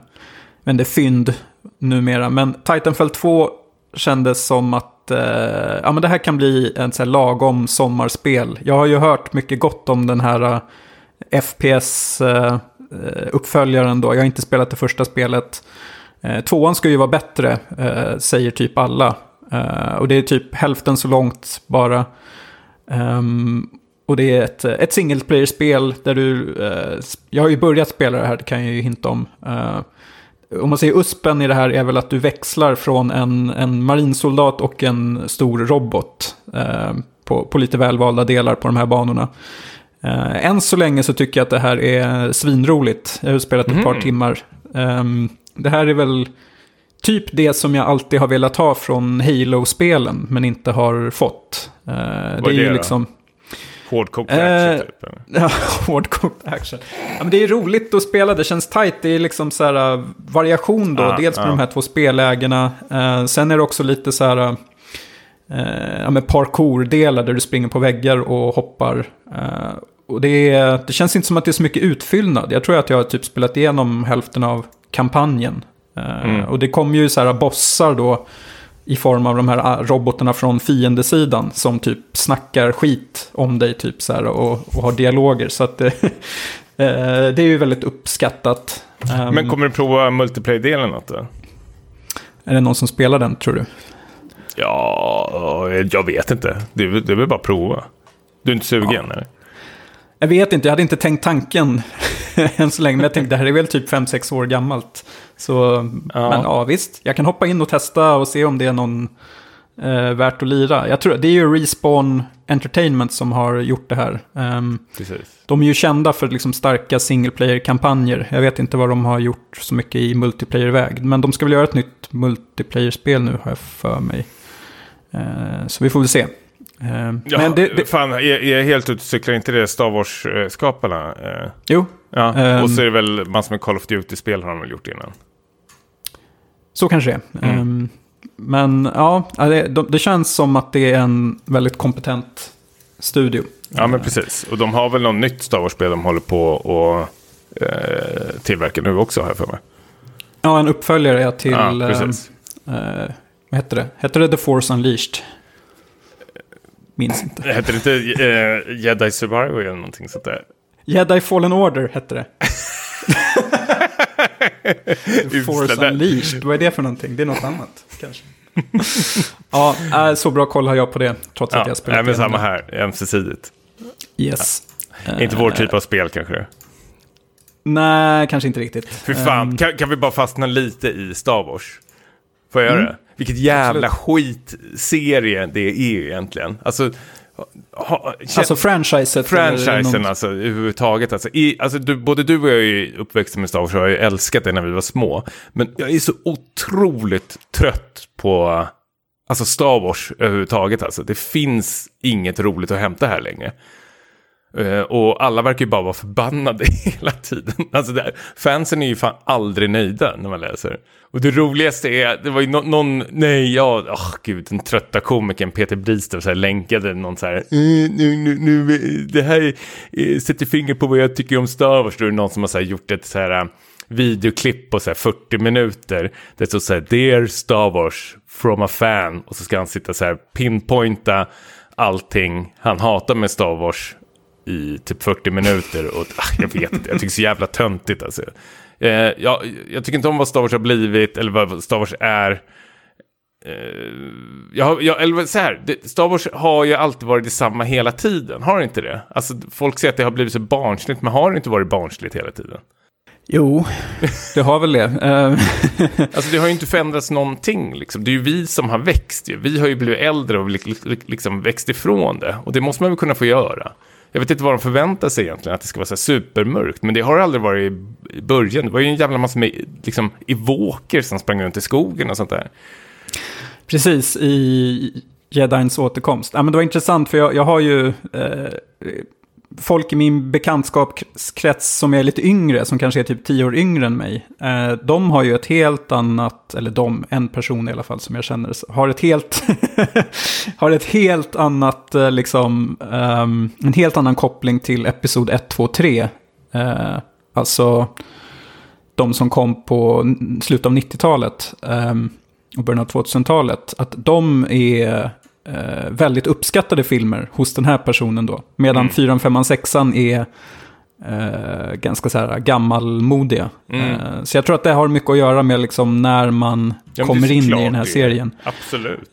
men det är fynd numera. Men Titanfall 2 kändes som att eh, ja, men det här kan bli en så här lagom sommarspel. Jag har ju hört mycket gott om den här eh, Eh, uppföljaren då. Jag har inte spelat det första spelet. Eh, tvåan ska ju vara bättre, eh, säger typ alla. Eh, och det är typ hälften så långt bara. Ehm, och det är ett, ett single player-spel där du... Eh, jag har ju börjat spela det här, det kan jag ju hinta om. Eh, om man säger USPen i det här är väl att du växlar från en, en marinsoldat och en stor robot. Eh, på, på lite välvalda delar på de här banorna. Eh, än så länge så tycker jag att det här är svinroligt. Jag har spelat ett par timmar. Ehm, det här är väl typ det som jag alltid har velat ha från Halo-spelen, men inte har fått. Uh, det är det ju då? liksom... Hårdkokt Eh, action typ. Ja, hårdkokt action. Ja, men det är roligt att spela, det känns tight. Det är liksom så här uh, variation då, Ja, dels på ja. de här två spellägena. Sen är det också lite så här, uh, ja parkour-delar där du springer på väggar och hoppar. Eh, och det, är, det känns inte som att det är så mycket utfyllnad. Jag tror att jag har typ spelat igenom hälften av kampanjen. Eh, Mm. Och det kommer ju så här bossar då i form av de här ah, robotarna från fiendesidan som typ snackar skit om dig typ så här och, och har dialoger. Så att det, eh, det är ju väldigt uppskattat. Ehm, Men kommer du prova multiplayer-delen? Är det någon som spelar den tror du? Ja, jag vet inte. Det är, väl- det är väl bara att prova. Du är inte sugen eller? Jag vet inte, jag hade inte tänkt tanken än så länge. Men jag tänkte det här är väl typ 5-6 år gammalt. Så, Ja. men ja visst. Jag kan hoppa in och testa och se om det är någon eh, värt att lira. Jag tror, det är ju Respawn Entertainment som har gjort det här. Precis. De är ju kända för liksom starka single player-kampanjer. Jag vet inte vad de har gjort så mycket i multiplayer-väg. Men de ska väl göra ett nytt multiplayer-spel nu har jag för mig. Eh, så vi får väl se. Eh, Ja, men det, det, fan, är, är jag helt ute och cyklar inte det Star Wars-skaparna? Eh, jo, ja, Ehm. och så är det väl massor med Call of Duty-spel har de väl gjort innan. så kanske det är. Mm. Eh, men ja, ja, det, de- det känns som att det är en väldigt kompetent studio. Ja, men precis. Och de har väl något nytt Star Wars-spel de håller på och eh, tillverka nu också, har jag för mig. Ja, en uppföljare är till... ja, precis. eh, vad hette det? Hette det The Force Unleashed? Minns inte. Heter det inte eh, Jedi Survivor eller någonting sånt där? Jedi Fallen Order hette det. Force. Unleashed, vad är det för någonting? Det är något annat kanske. ja, äh, så bra koll har jag på det, trots att Ja, jag spelat även igenom samma här, ömsesidigt. Yes. Inte vår typ av spel kanske. Nej, kanske inte riktigt. Fy fan, Ehm, kan, kan vi bara fastna lite i Star Wars? Får jag göra Mm. det? Vilket jävla skitserie det är egentligen. Alltså, ha, alltså franchiset. franchisen alltså överhuvudtaget. Alltså, i, alltså du, både du och jag är ju uppväxta med Star Wars och har ju älskat det när vi var små. Men jag är så otroligt trött på alltså Star Wars överhuvudtaget. Alltså. Det finns inget roligt att hämta här längre. Eh, och alla verkar ju bara vara förbannade hela tiden. Alltså där, fansen är ju fan aldrig nöjda när man läser. Och det roligaste är, det var ju no någon, nej, ja, oh, gud, den trötta komikern Peter Bristow så här länkade någon så här, "Eh, nu, nu, nu, eh, det här eh, sätter finger på vad jag tycker om Star Wars. Då är det någon som har så här, gjort ett så här eh, videoklipp på så här 40 minuter. Det står så här, Dear Star Wars from a fan. Och så ska han sitta så här, pinpointa allting han hatar med Star Wars i typ 40 minuter. Och ah, jag vet inte, jag tycker så jävla töntigt alltså. Eh, jag, jag tycker inte om vad Star Wars har blivit eller vad Star Wars är. Eh, jag, jag, eller så här, det, Star Wars har ju alltid varit detsamma hela tiden, har det inte det? Alltså, folk säger att det har blivit så barnsligt, men har det inte varit barnsligt hela tiden? Jo, det har väl det. Ehm, Alltså det har ju inte förändrats någonting. Liksom. Det är ju vi som har växt. Ju. Vi har ju blivit äldre och li- li- liksom växt ifrån det. Och det måste man väl kunna få göra. Jag vet inte vad de förväntar sig egentligen, att det ska vara så här supermörkt. Men det har aldrig varit i- i början. Det var ju en jävla massa med liksom, evoker som sprang runt i skogen och sånt där. Precis, i Jedins återkomst. Ja, men det var intressant för jag, jag har ju eh, folk i min bekantskapskrets som är lite yngre, som kanske är typ tio år yngre än mig. Eh, de har ju ett helt annat, eller de, en person i alla fall som jag känner, har ett helt, har ett helt annat, eh, liksom, ehm, en helt annan koppling till Episod 1, 2, 3. Eh, alltså de som kom på slutet av 90-talet eh, och början av 2000-talet, att de är eh, väldigt uppskattade filmer hos den här personen då. Medan Mm. 4, 5, 6 är eh, ganska så här gammalmodiga. Mm. Eh, så jag tror att det har mycket att göra med liksom när man Ja, kommer in i den här det. serien. Absolut.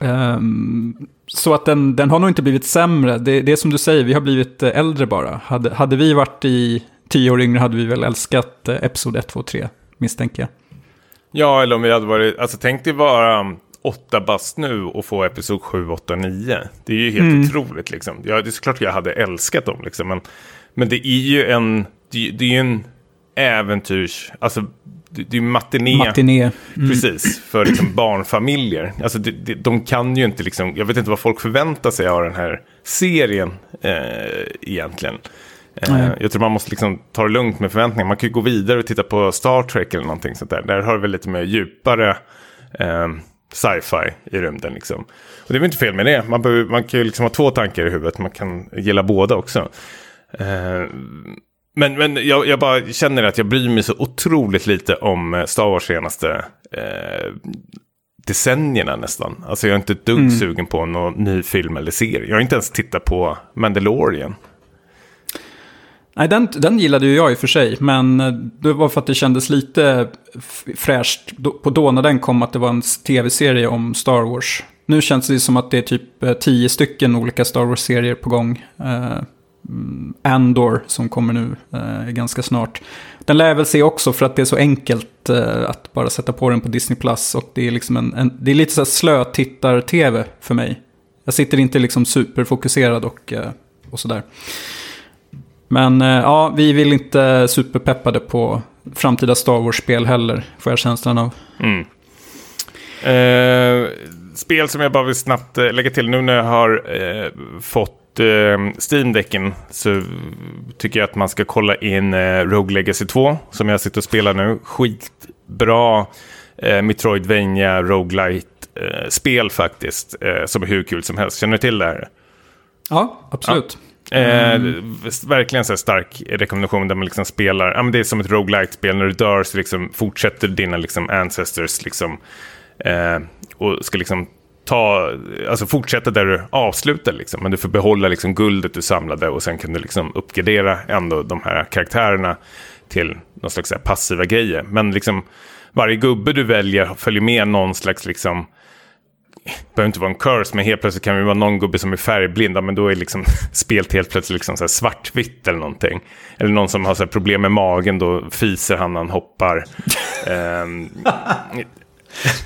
Ehm, så att den, den har nog inte blivit sämre. Det, det är som du säger, vi har blivit eh, äldre bara. Hade, hade vi varit i tio år yngre hade vi väl älskat eh, Episod 1, 2, 3, misstänker jag. Ja, eller om vi hade varit, alltså tänk dig vara um, åtta bast nu och få episod 7, 8, 9. Det är ju helt Mm. otroligt liksom. Ja, det är såklart jag hade älskat dem liksom. Men, men det är ju en, det, det är ju en äventyrs, alltså det, det är ju matiné. Matiné. Mm. Precis, för liksom barnfamiljer. Alltså de, de, de kan ju inte liksom, jag vet inte vad folk förväntar sig av den här serien eh, egentligen. Eh, jag tror man måste liksom ta det lugnt med förväntningar. Man kan ju gå vidare och titta på Star Trek eller någonting sånt där. Där har det väl lite mer djupare eh, sci-fi i rymden liksom. Och det är väl inte fel med det. Man, behöver, man kan ju liksom ha två tankar i huvudet. Man kan gilla båda också. Eh, men men jag, jag, bara känner att jag bryr mig så otroligt lite om eh, Star Wars senaste eh, decennierna nästan. Alltså jag är inte ett dugg mm. sugen på någon ny film eller serie. Jag har inte ens tittat på Mandalorian. Nej, den, den gillade ju jag i och för sig, men eh, det var för att det kändes lite fräscht på då när den kom att det var en tv-serie om Star Wars. Nu känns det som att det är typ eh, tio stycken olika Star Wars-serier på gång. Uh, Andor som kommer nu uh, ganska snart. Den lär jag väl se också för att det är så enkelt uh, att bara sätta på den på Disney Plus. Och det är, liksom en, en det är lite så här slötittar-tv för mig. Jag sitter inte liksom superfokuserad och, uh, och sådär. Men eh, ja, vi vill inte superpeppade på framtida Star Wars-spel heller, får jag känslan av. Mm. Eh, spel som jag bara vill snabbt eh, lägga till nu när jag har eh, fått eh, Steam-däcken så tycker jag att man ska kolla in Rogue Legacy 2 som jag sitter och spelar nu. Skitbra eh, Metroidvania, roguelite eh, spel faktiskt, som är hur kul som helst. Känner du till det här? Ja, absolut. Ja. Mm. Eh, verkligen så stark rekommendation där man liksom spelar, ja men det är som ett roguelite-spel, när du dör så liksom fortsätter dina liksom ancestors liksom, eh, och ska liksom ta, alltså fortsätta där du avslutar liksom, men du får behålla liksom guldet du samlade och sen kan du liksom uppgradera ändå de här karaktärerna till någon slags passiva grejer. Men liksom varje gubbe du väljer följer med någon slags liksom behöver inte vara en curse, men helt plötsligt kan det vara någon gubbe som är färgblinda, men då är liksom spelet helt plötsligt liksom så svartvitt eller någonting. Eller någon som har så problem med magen, då fiser han när han hoppar. um,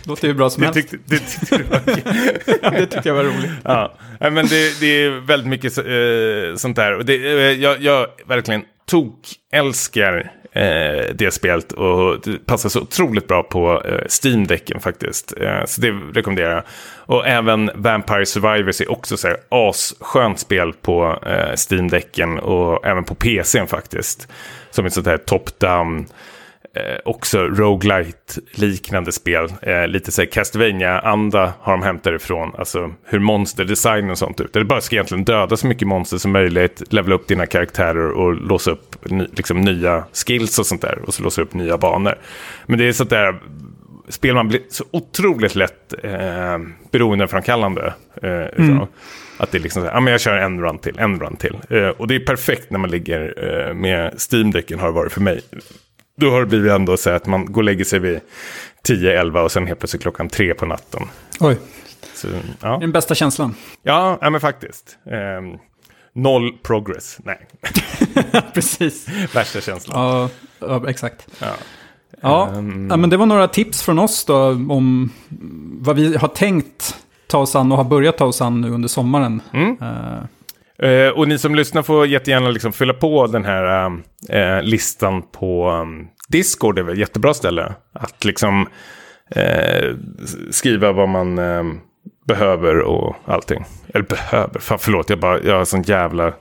Låter ju bra som det helst. Tyckte, det, tyckte det tyckte jag var roligt. Ja, men det, det är väldigt mycket uh, sånt där. Och det, uh, jag, jag verkligen tok älskar eh, det spelet och det passar så otroligt bra på eh, Steam-däcken faktiskt. Eh, så det rekommenderar jag. Och även Vampire Survivors är också så här asskönt spel på eh, Steam-däcken och även på PCn faktiskt. Som ett sånt här top-down eh, också roguelite liknande spel. Eh, lite så här Castlevania-anda har de hämtat ifrån. Alltså hur monsterdesign och sånt ut. Det bara ska egentligen döda så mycket monster som möjligt. Levela upp dina karaktärer och låsa upp ny, liksom, nya skills och sånt där. Och så låsa upp nya banor. Men det är sånt där spel man blir så otroligt lätt eh, beroendeframkallande. Eh, mm. Att det är liksom så här, ja men jag kör en run till, en run till. Eh, och det är perfekt när man ligger eh, med Steam-däcken har det varit för mig då har det blivit ändå så att man går och lägger sig vid 10-11 och sen helt plötsligt klockan 3 på natten. Oj. Så, ja. Den bästa känslan. Ja, ja men faktiskt. Um, noll progress. Nej. Precis. Värsta känslan. Ja, ja exakt. Ja. Ja, um, ja, men det var några tips från oss då om vad vi har tänkt ta oss an och har börjat ta oss an nu under sommaren. Mm. Uh, Uh, och ni som lyssnar får jättegärna liksom fylla på den här uh, listan på um, Discord. Det är väl ett jättebra ställe. Att liksom uh, skriva vad man behöver och allting. Eller behöver, fan förlåt, jag, bara, jag har sån jävla...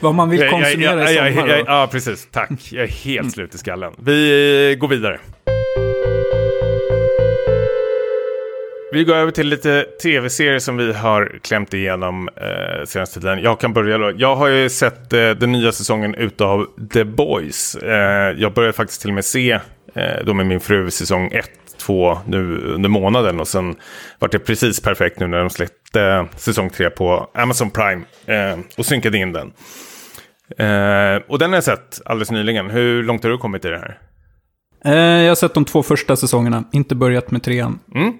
vad man vill konsumera jag, jag, i sommar. Ja, precis. Tack. Jag är helt slut i skallen. Vi går vidare. Vi går över till lite tv-serier som vi har klämt igenom eh, senaste tiden. Jag kan börja då. Jag har ju sett eh, den nya säsongen utav The Boys. Eh, jag började faktiskt till och med se eh, då med min fru säsong 1, 2 nu under månaden. Och sen var det precis perfekt nu när de släppte eh, säsong 3 på Amazon Prime eh, och synkade in den. Eh, och den har jag sett alldeles nyligen. Hur långt har du kommit i det här? jag har sett de två första säsongerna, inte börjat med trean. Mm.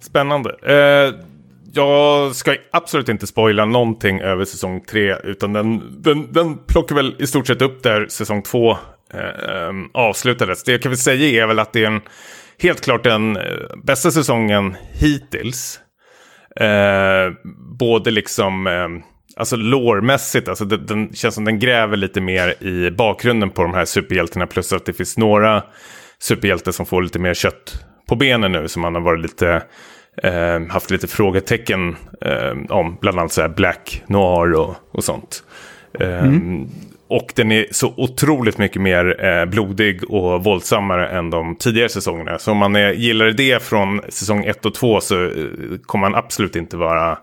Spännande. Eh, jag ska absolut inte spoila någonting över säsong tre. Utan den, den, den plockar väl i stort sett upp där säsong två eh, avslutades. Det jag kan väl säga är väl att det är en, helt klart den eh, bästa säsongen hittills. Eh, både liksom, eh, alltså lårmässigt, alltså den, den känns som den gräver lite mer i bakgrunden på de här superhjältarna. Plus att det finns några superhjältar som får lite mer kött på benen nu. Som man har varit lite, eh, haft lite frågetecken eh, om. Bland annat så här Black Noir och, och sånt. Eh, mm. Och den är så otroligt mycket mer eh, blodig och våldsammare än de tidigare säsongerna. Så om man är, gillar det från säsong 1 och 2 så eh, kommer man absolut inte vara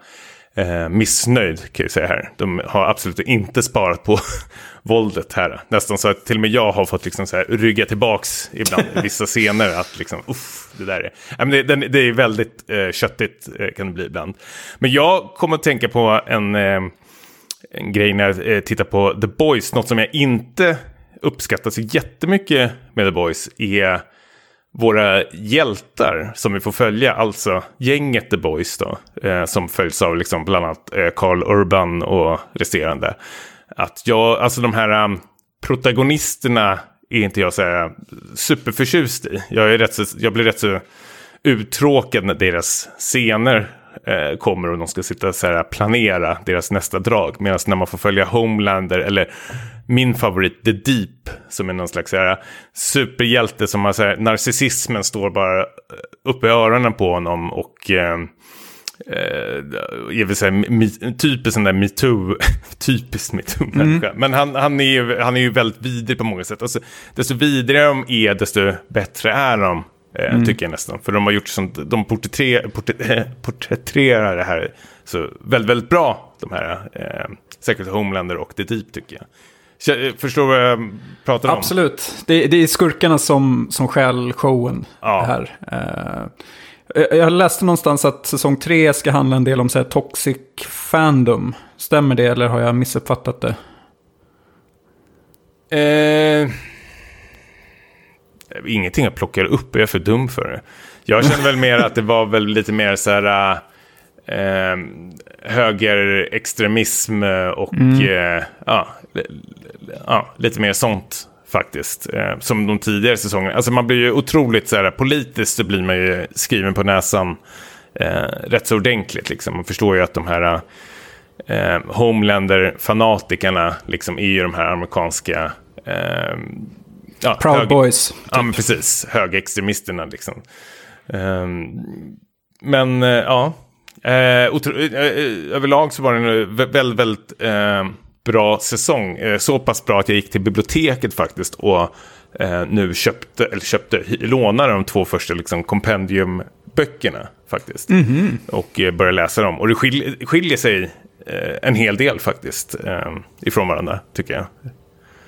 eh, missnöjd kan jag säga här. De har absolut inte sparat på våldet här. Nästan så att till och med jag har fått liksom så här rygga tillbaks ibland i vissa scener. Att liksom, uff, det där är... Ja, men det, det, är väldigt eh, köttigt eh, kan det bli ibland. Men jag kommer att tänka på en, eh, en grej när jag eh, tittar på The Boys. Något som jag inte uppskattar så jättemycket med The Boys är våra hjältar som vi får följa, alltså gänget The Boys då, eh, som följs av liksom bland annat eh, Carl Urban och resterande. Att jag, alltså de här um, protagonisterna är inte jag så här superförtjust i. Jag, är rätt så, jag blir rätt så uttråkad när deras scener eh, kommer och de ska sitta så här planera deras nästa drag. Medan när man får följa Homelander eller min favorit The Deep som är någon slags här, superhjälte som har så här, narcissismen står bara uppe i öronen på honom och eh, eh, jag vill säga, typiskt sån där metoo, typiskt metoo-människa. Mm. Men han, han, är ju, han är ju väldigt vidrig på många sätt. Alltså, desto vidrigare de är, desto bättre är de. Eh, mm. Tycker jag nästan. För de har gjort sånt, de porträtterar, porträtterar det här så väldigt, väldigt bra. De här, eh, Secret Homelander och The Deep tycker jag. Förstår du vad jag pratar om? Absolut. Det, det är skurkarna som, som stjäl showen ja. här. Uh, jag läste någonstans att säsong tre ska handla en del om så här, toxic fandom. Stämmer det eller har jag missuppfattat det? Uh, ingenting jag plockar upp, jag är för dum för det. Jag känner väl mer att det var väl lite mer så här... Uh, högerextremism och mm. ja, ja, lite mer sånt faktiskt. Eh, som de tidigare säsongerna. Alltså man blir ju otroligt så här, politiskt så blir man ju skriven på näsan eh, rätt så ordentligt. Liksom. Man förstår ju att de här eh, Homelander-fanatikerna liksom är ju de här amerikanska eh, ja, Proud hög, Boys. Typ. Ja, men precis. Högerextremisterna liksom. Um, men uh, ja, uh, uh, överlag så var den väldigt, väldigt bra säsong. Så pass bra att jag gick till biblioteket faktiskt och nu köpte, eller köpte, lånade de två första liksom, kompendiumböckerna faktiskt. Mm -hmm. Och eh, började läsa dem. Och det skiljer, skiljer sig en hel del faktiskt eh, ifrån varandra, tycker jag.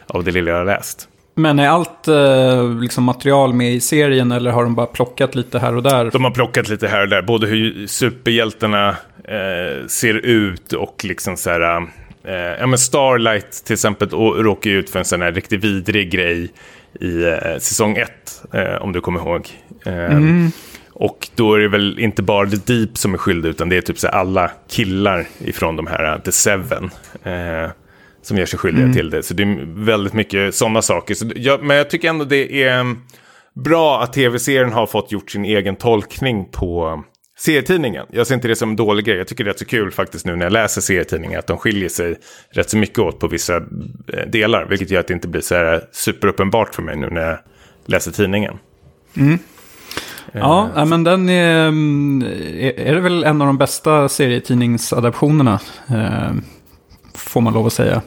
Av det lilla jag har läst. Men är allt eh, liksom material med i serien eller har de bara plockat lite här och där? De har plockat lite här och där. Både hur superhjältarna eh, ser ut och liksom så här Eh, ja, men Starlight till exempel råkar ut för en sån här riktigt vidrig grej i eh, säsong 1, eh, om du kommer ihåg. Eh, mm. Och då är det väl inte bara The Deep som är skyldig, utan det är typ så alla killar ifrån de här uh, The Seven. Eh, som gör sig skyldiga mm. till det. Så det är väldigt mycket sådana saker. Så jag, men jag tycker ändå det är bra att tv-serien har fått gjort sin egen tolkning på serietidningen. Jag ser inte det som en dålig grej. Jag tycker det är rätt så kul faktiskt nu när jag läser serietidningar att de skiljer sig rätt så mycket åt på vissa eh, delar. Vilket gör att det inte blir så här superuppenbart för mig nu när jag läser tidningen. Mm. Ja, uh, men den är, mm, är det väl en av de bästa serietidningsadaptionerna. Får man lov att säga.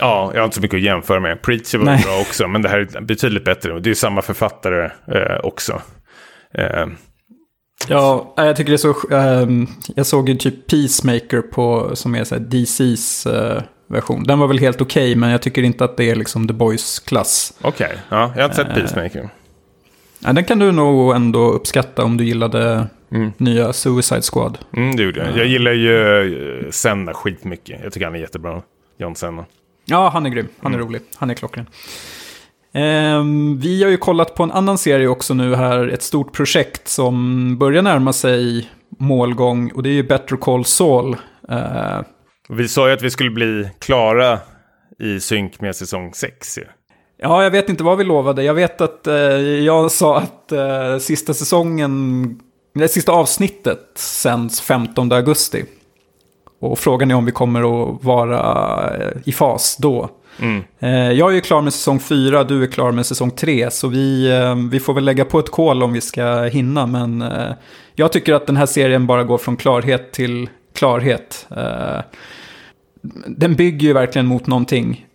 Ja, jag har inte så mycket att jämföra med. Preacher var Nej. bra också, men det här är betydligt bättre. Det är samma författare uh, också. Ja, jag tycker det är så... Um, jag såg ju typ Peacemaker på, som är så DCs uh, eh, version. Den var väl helt okej, okay, men jag tycker inte att det är liksom The Boys-klass. Okej, okay. ja, jag har inte sett uh, Peacemaker. Ja, den kan du nog ändå uppskatta om du gillade mm. nya Suicide Squad. Mm, det gjorde jag. Jag gillar ju Senna skitmycket. Jag tycker han är jättebra, John Senna. Ja, han är grym. Han är mm. rolig. Han är klockren. Um, vi har ju kollat på en annan serie också nu här, ett stort projekt som börjar närma sig målgång och det är ju Better Call Saul. Uh, vi sa ju att vi skulle bli klara i synk med säsong 6 ju. Ja, jag vet inte vad vi lovade. Jag vet att uh, jag sa att uh, sista säsongen, det sista avsnittet sänds 15 augusti. och frågan är om vi kommer att vara eh, i fas då. Mm. Eh, Jag är ju klar med säsong 4, du är klar med säsong 3. Så vi, eh, vi får väl lägga på ett kol om vi ska hinna. Men jag tycker att den här serien bara går från klarhet till klarhet. Den bygger ju verkligen mot någonting,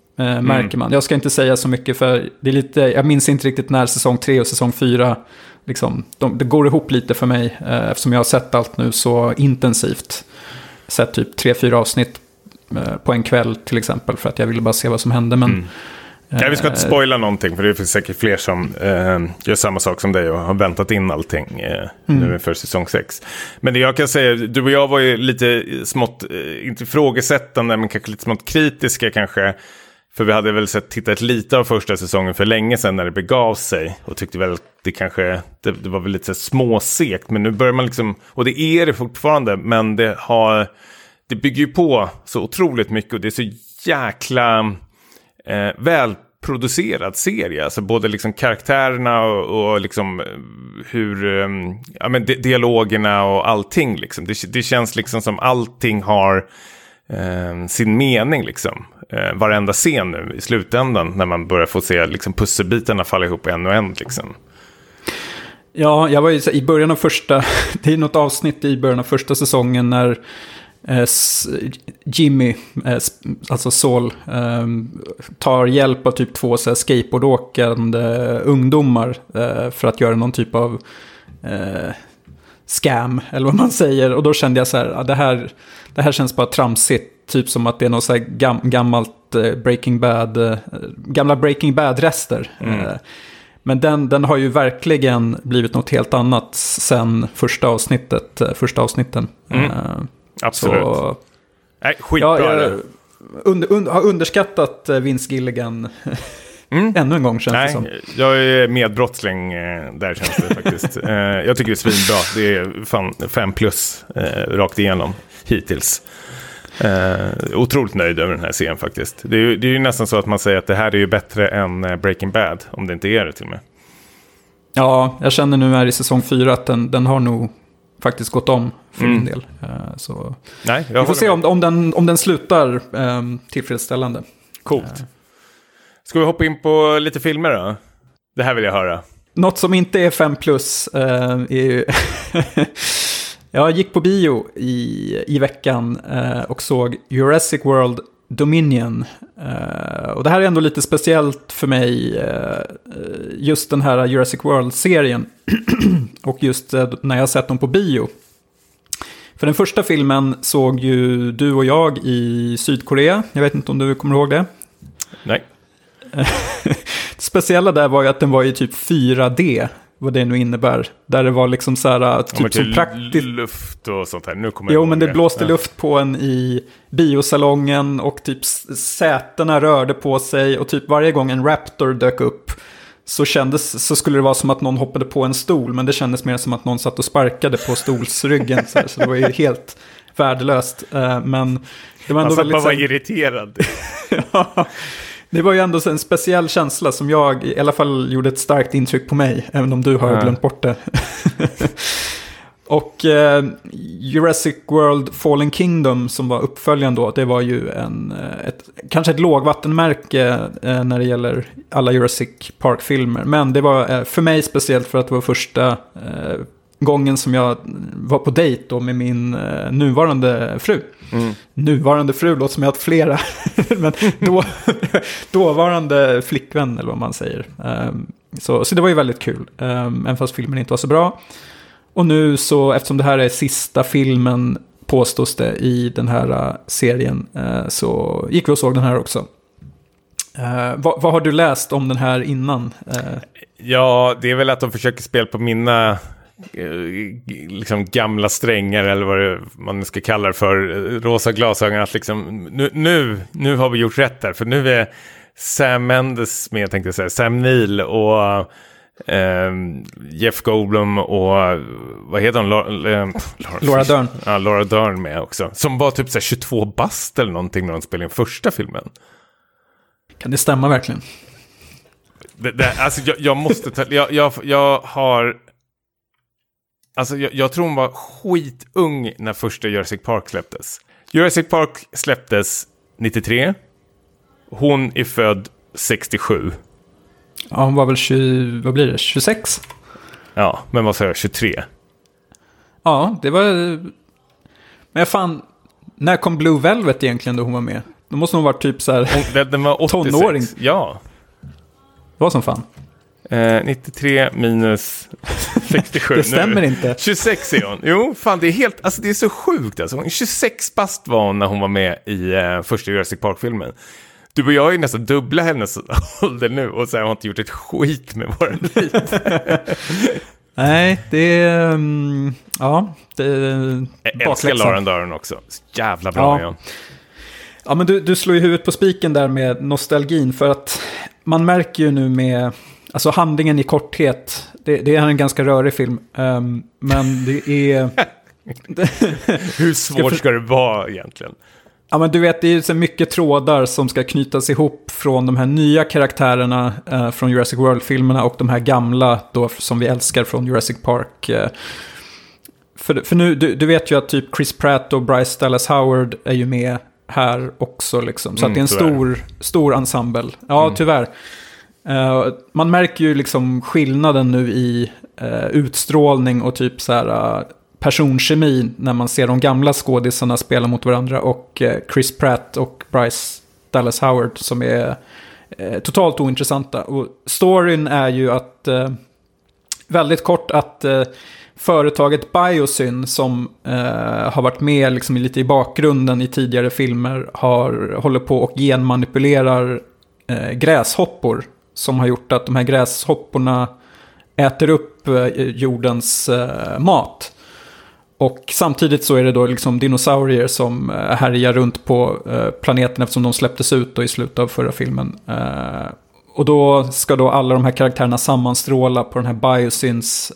märker man. Jag ska inte säga så mycket för det är lite, jag minns inte riktigt när säsong 3 och säsong 4, liksom, de, det går ihop lite för mig. eh, Eftersom jag har sett allt nu så intensivt. Sett typ 3-4 avsnitt eh, på en kväll till exempel för att jag ville bara se vad som hände. Men, Mm. Ja, vi ska inte spoila någonting, för det finns säkert fler som eh, gör samma sak som dig och har väntat in allting eh, nu inför säsong 6. Men det jag kan säga, du och jag var ju lite smått, eh, inte ifrågasättande, men kanske lite smått kritiska kanske. För vi hade väl sett, tittat lite av första säsongen för länge sedan när det begav sig. Och tyckte väl att det kanske, det, det var väl lite småsekt. Men nu börjar man liksom, och det är det fortfarande, men det har, det bygger ju på så otroligt mycket och det är så jäkla eh, välproducerad serie. Alltså både liksom karaktärerna och, och liksom eh, hur, eh, ja men di- dialogerna och allting liksom. Det, det känns liksom som allting har eh, sin mening liksom. Eh, varenda scen nu i slutändan när man börjar få se liksom pusselbitarna falla ihop en och en liksom. Ja, jag var ju i början av första, det är något avsnitt i början av första säsongen när eh, Jimmy, eh, alltså Saul, eh, tar hjälp av typ två så här, skateboardåkande ungdomar eh, för att göra någon typ av eh, scam, eller vad man säger. Och då kände jag så här, ja, det här, det här känns bara tramsigt. Typ som att det är något så här gam, gammalt eh, Breaking Bad, eh, gamla Breaking Bad-rester. Eh, men den, den har ju verkligen blivit något helt annat sen första avsnittet, eh, första avsnitten. Mm. Absolut. Så, Nej, skitbra. ja, jag under, under, har underskattat Vince Gilligan Mm. ännu en gång känns det som. Nej, jag är medbrottsling eh, där känns det faktiskt. Eh, jag tycker det är svinbra. Det är fan fem plus eh, rakt igenom hittills. Eh, otroligt nöjd över den här serien faktiskt. Det är, ju, det är ju nästan så att man säger att det här är ju bättre än eh, Breaking Bad, om det inte är det till och med. Ja, jag känner nu här i säsong fyra att den, den har nog faktiskt gått om för Mm. min del. Eh, Så Nej, jag vi får se om, om, den, om den slutar um, tillfredsställande. Coolt. Ska vi hoppa in på lite filmer då? Det här vill jag höra. Något som inte är 5 plus eh, är ju... jag gick på bio i, i veckan eh, och såg Jurassic World Dominion. Eh, och det här är ändå lite speciellt för mig, eh, just den här Jurassic World-serien. och just eh, när jag sett dem på bio. För den första filmen såg ju du och jag i Sydkorea. Jag vet inte om du kommer ihåg det. Nej. Det speciella där var ju att den var i typ 4D, vad det nu innebär. Där det var liksom så här, typ som till praktiskt... luft och sånt här. Nu kommer Jo, men det blåste Ja. luft på en i biosalongen och typ sätena rörde på sig och typ varje gång en Raptor dök upp så kändes, så skulle det vara som att någon hoppade på en stol, men det kändes mer som att någon satt och sparkade på stolsryggen. Så, här, så det var ju helt värdelöst. Eh, Men det var ändå satt väldigt... bara var irriterad. Ja, det var ju ändå en speciell känsla som jag i alla fall gjorde ett starkt intryck på mig, även om du har Ja. glömt bort det. Och eh, Jurassic World Fallen Kingdom som var uppföljaren då, det var ju en, eh, ett, kanske ett lågvattenmärke eh, när det gäller alla Jurassic Park-filmer. Men det var eh, för mig speciellt för att det var första eh, gången som jag var på dejt då med min eh, nuvarande fru. Mm. Nuvarande fru låter som jag har haft flera. Men då, dåvarande flickvän eller vad man säger. Ehm, så, så det var ju väldigt kul. Um, även fast filmen inte var så bra. Och nu så, eftersom det här är sista filmen påstås det i den här eh, serien. eh, så gick vi och såg den här också. Eh, vad, vad har du läst om den här innan? Ja, det är väl att de försöker spela på mina liksom gamla strängar eller vad det, man ska kalla det för, eh, rosa glasögon. Att liksom, nu, nu, nu har vi gjort rätt där, för nu är Sam Mendes med, tänkte jag säga, Sam Neill och eh, Jeff Goldblum och vad heter hon? Laura, eh, Laura Dern. Ja, Laura Dern med också. Som var typ så här 22 bast eller någonting när de spelade in första filmen. kan det stämma verkligen? Det, det, alltså jag, jag måste ta, jag, jag, jag har... Alltså jag, jag tror hon var skitung när första Jurassic Park släpptes. Jurassic Park släpptes 93. Hon är född 67. Ja, hon var väl 20, vad blir det, 26? Ja, men vad sa jag, 23? Ja, det var... Men fan, när kom Blue Velvet egentligen då hon var med? Då måste hon varit typ så här... Hon, den, den var 86. Tonåring. Ja. Det var som fan. Eh, 93 minus 67. Det stämmer nu. inte. 26 är hon. Jo, fan det är helt, alltså det är så sjukt alltså. 26 bast var hon när hon var med i eh, första Jurassic Park-filmen. Du och jag är nästan dubbla hennes ålder nu och så har jag inte gjort ett skit med våra liv. Nej, det är... Um, ja, det är Jag älskar Lauren Daren också. Så jävla bra ja. Ja, men du, du slår ju huvudet på spiken där med nostalgin. För att man märker ju nu med... Alltså handlingen i korthet. Det, det är en ganska rörig film. ehm, men det är... Hur svårt ska det vara egentligen? Ja, men du vet, det är ju så mycket trådar som ska knytas ihop från de här nya karaktärerna eh, från Jurassic World-filmerna och de här gamla då, som vi älskar från Jurassic Park. Eh. För, för nu, du, du vet ju att typ Chris Pratt och Bryce Dallas Howard är ju med här också. Liksom. Så Mm, att det är en tyvärr. stor, stor ensemble. Ja, tyvärr. Uh, man märker ju liksom skillnaden nu i uh, utstrålning och typ så här uh, personkemi när man ser de gamla skådisarna spela mot varandra och Chris Pratt och Bryce Dallas Howard som är totalt ointressanta. Och storyn är ju att, väldigt kort att företaget Biosyn som eh, har varit med liksom lite i bakgrunden i tidigare filmer har, håller på och genmanipulerar eh, gräshoppor. Som har gjort att de här gräshopporna äter upp eh, jordens eh, mat. Och samtidigt så är det då liksom dinosaurier som eh, härjar runt på planeten eftersom de släpptes ut då i slutet av förra filmen. Och då ska då alla de här karaktärerna sammanstråla på den här Biosyns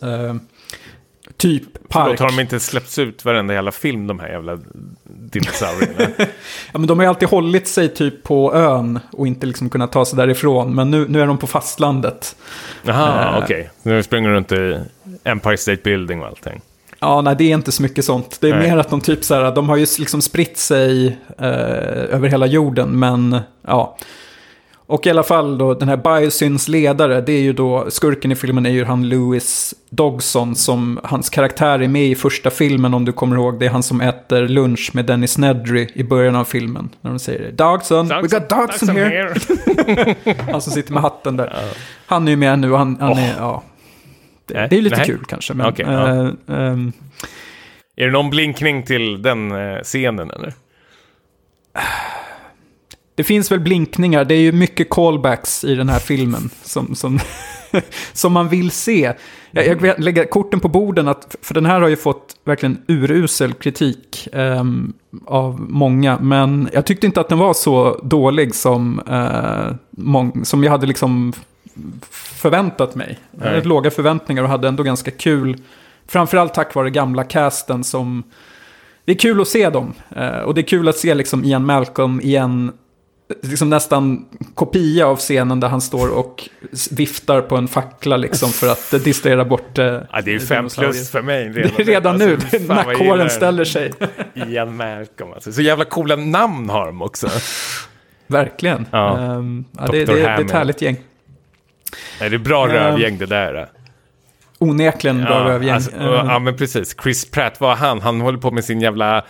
typ park. Förlåt, har de inte släppts ut varenda jävla film, de här jävla dinosaurierna? Ja, men de har ju alltid hållit sig typ på ön och inte liksom kunnat ta sig därifrån. Men nu, nu är de på fastlandet. Jaha, Eh. okej. Nu springer de runt i Empire State Building och allting. Ja, nej, det är inte så mycket sånt. Det är Nej. mer att de typ så här, de har ju liksom spritt sig eh, över hela jorden, men ja. Och i alla fall då, den här Biosyns ledare, det är ju då, skurken i filmen är ju han Louis Dogson, som hans karaktär är med i första filmen om du kommer ihåg. Det är han som äter lunch med Dennis Nedry i början av filmen. När de säger Dogson, we got Dogson here. Han som sitter med hatten där. Han är ju med nu och han, han Åh. är, ja. Det, det är lite nej. kul kanske, men... Okej, ja. eh, ehm, Är det någon blinkning till den eh, scenen eller? Det finns väl blinkningar, det är ju mycket callbacks i den här filmen som, som, som man vill se. Jag, jag lägga korten på borden, att, för den här har ju fått verkligen urusel kritik ehm, av många. Men jag tyckte inte att den var så dålig som, eh, mång- som jag hade liksom förväntat mig. Jag hade låga förväntningar och hade ändå ganska kul. Framförallt tack vare gamla casten som... Det är kul att se dem. Eh, och det är kul att se liksom Ian Malcolm igen. Liksom nästan kopia av scenen där han står och viftar på en fackla liksom för att distrahera bort eh, Ja, det är fem plus för mig Det är redan nu, Alltså, nackhåren ställer sig. Ian Malcolm alltså. Så jävla coola namn har de också. Verkligen. Ja. Ehm, ja, det, det, det är ett härligt gäng. Nej, det är bra Ehm, rövgäng det där. Onekligen bra Ja, rövgäng. alltså, ja, men precis. Chris Pratt, vad han? Han håller på med sin jävla eh,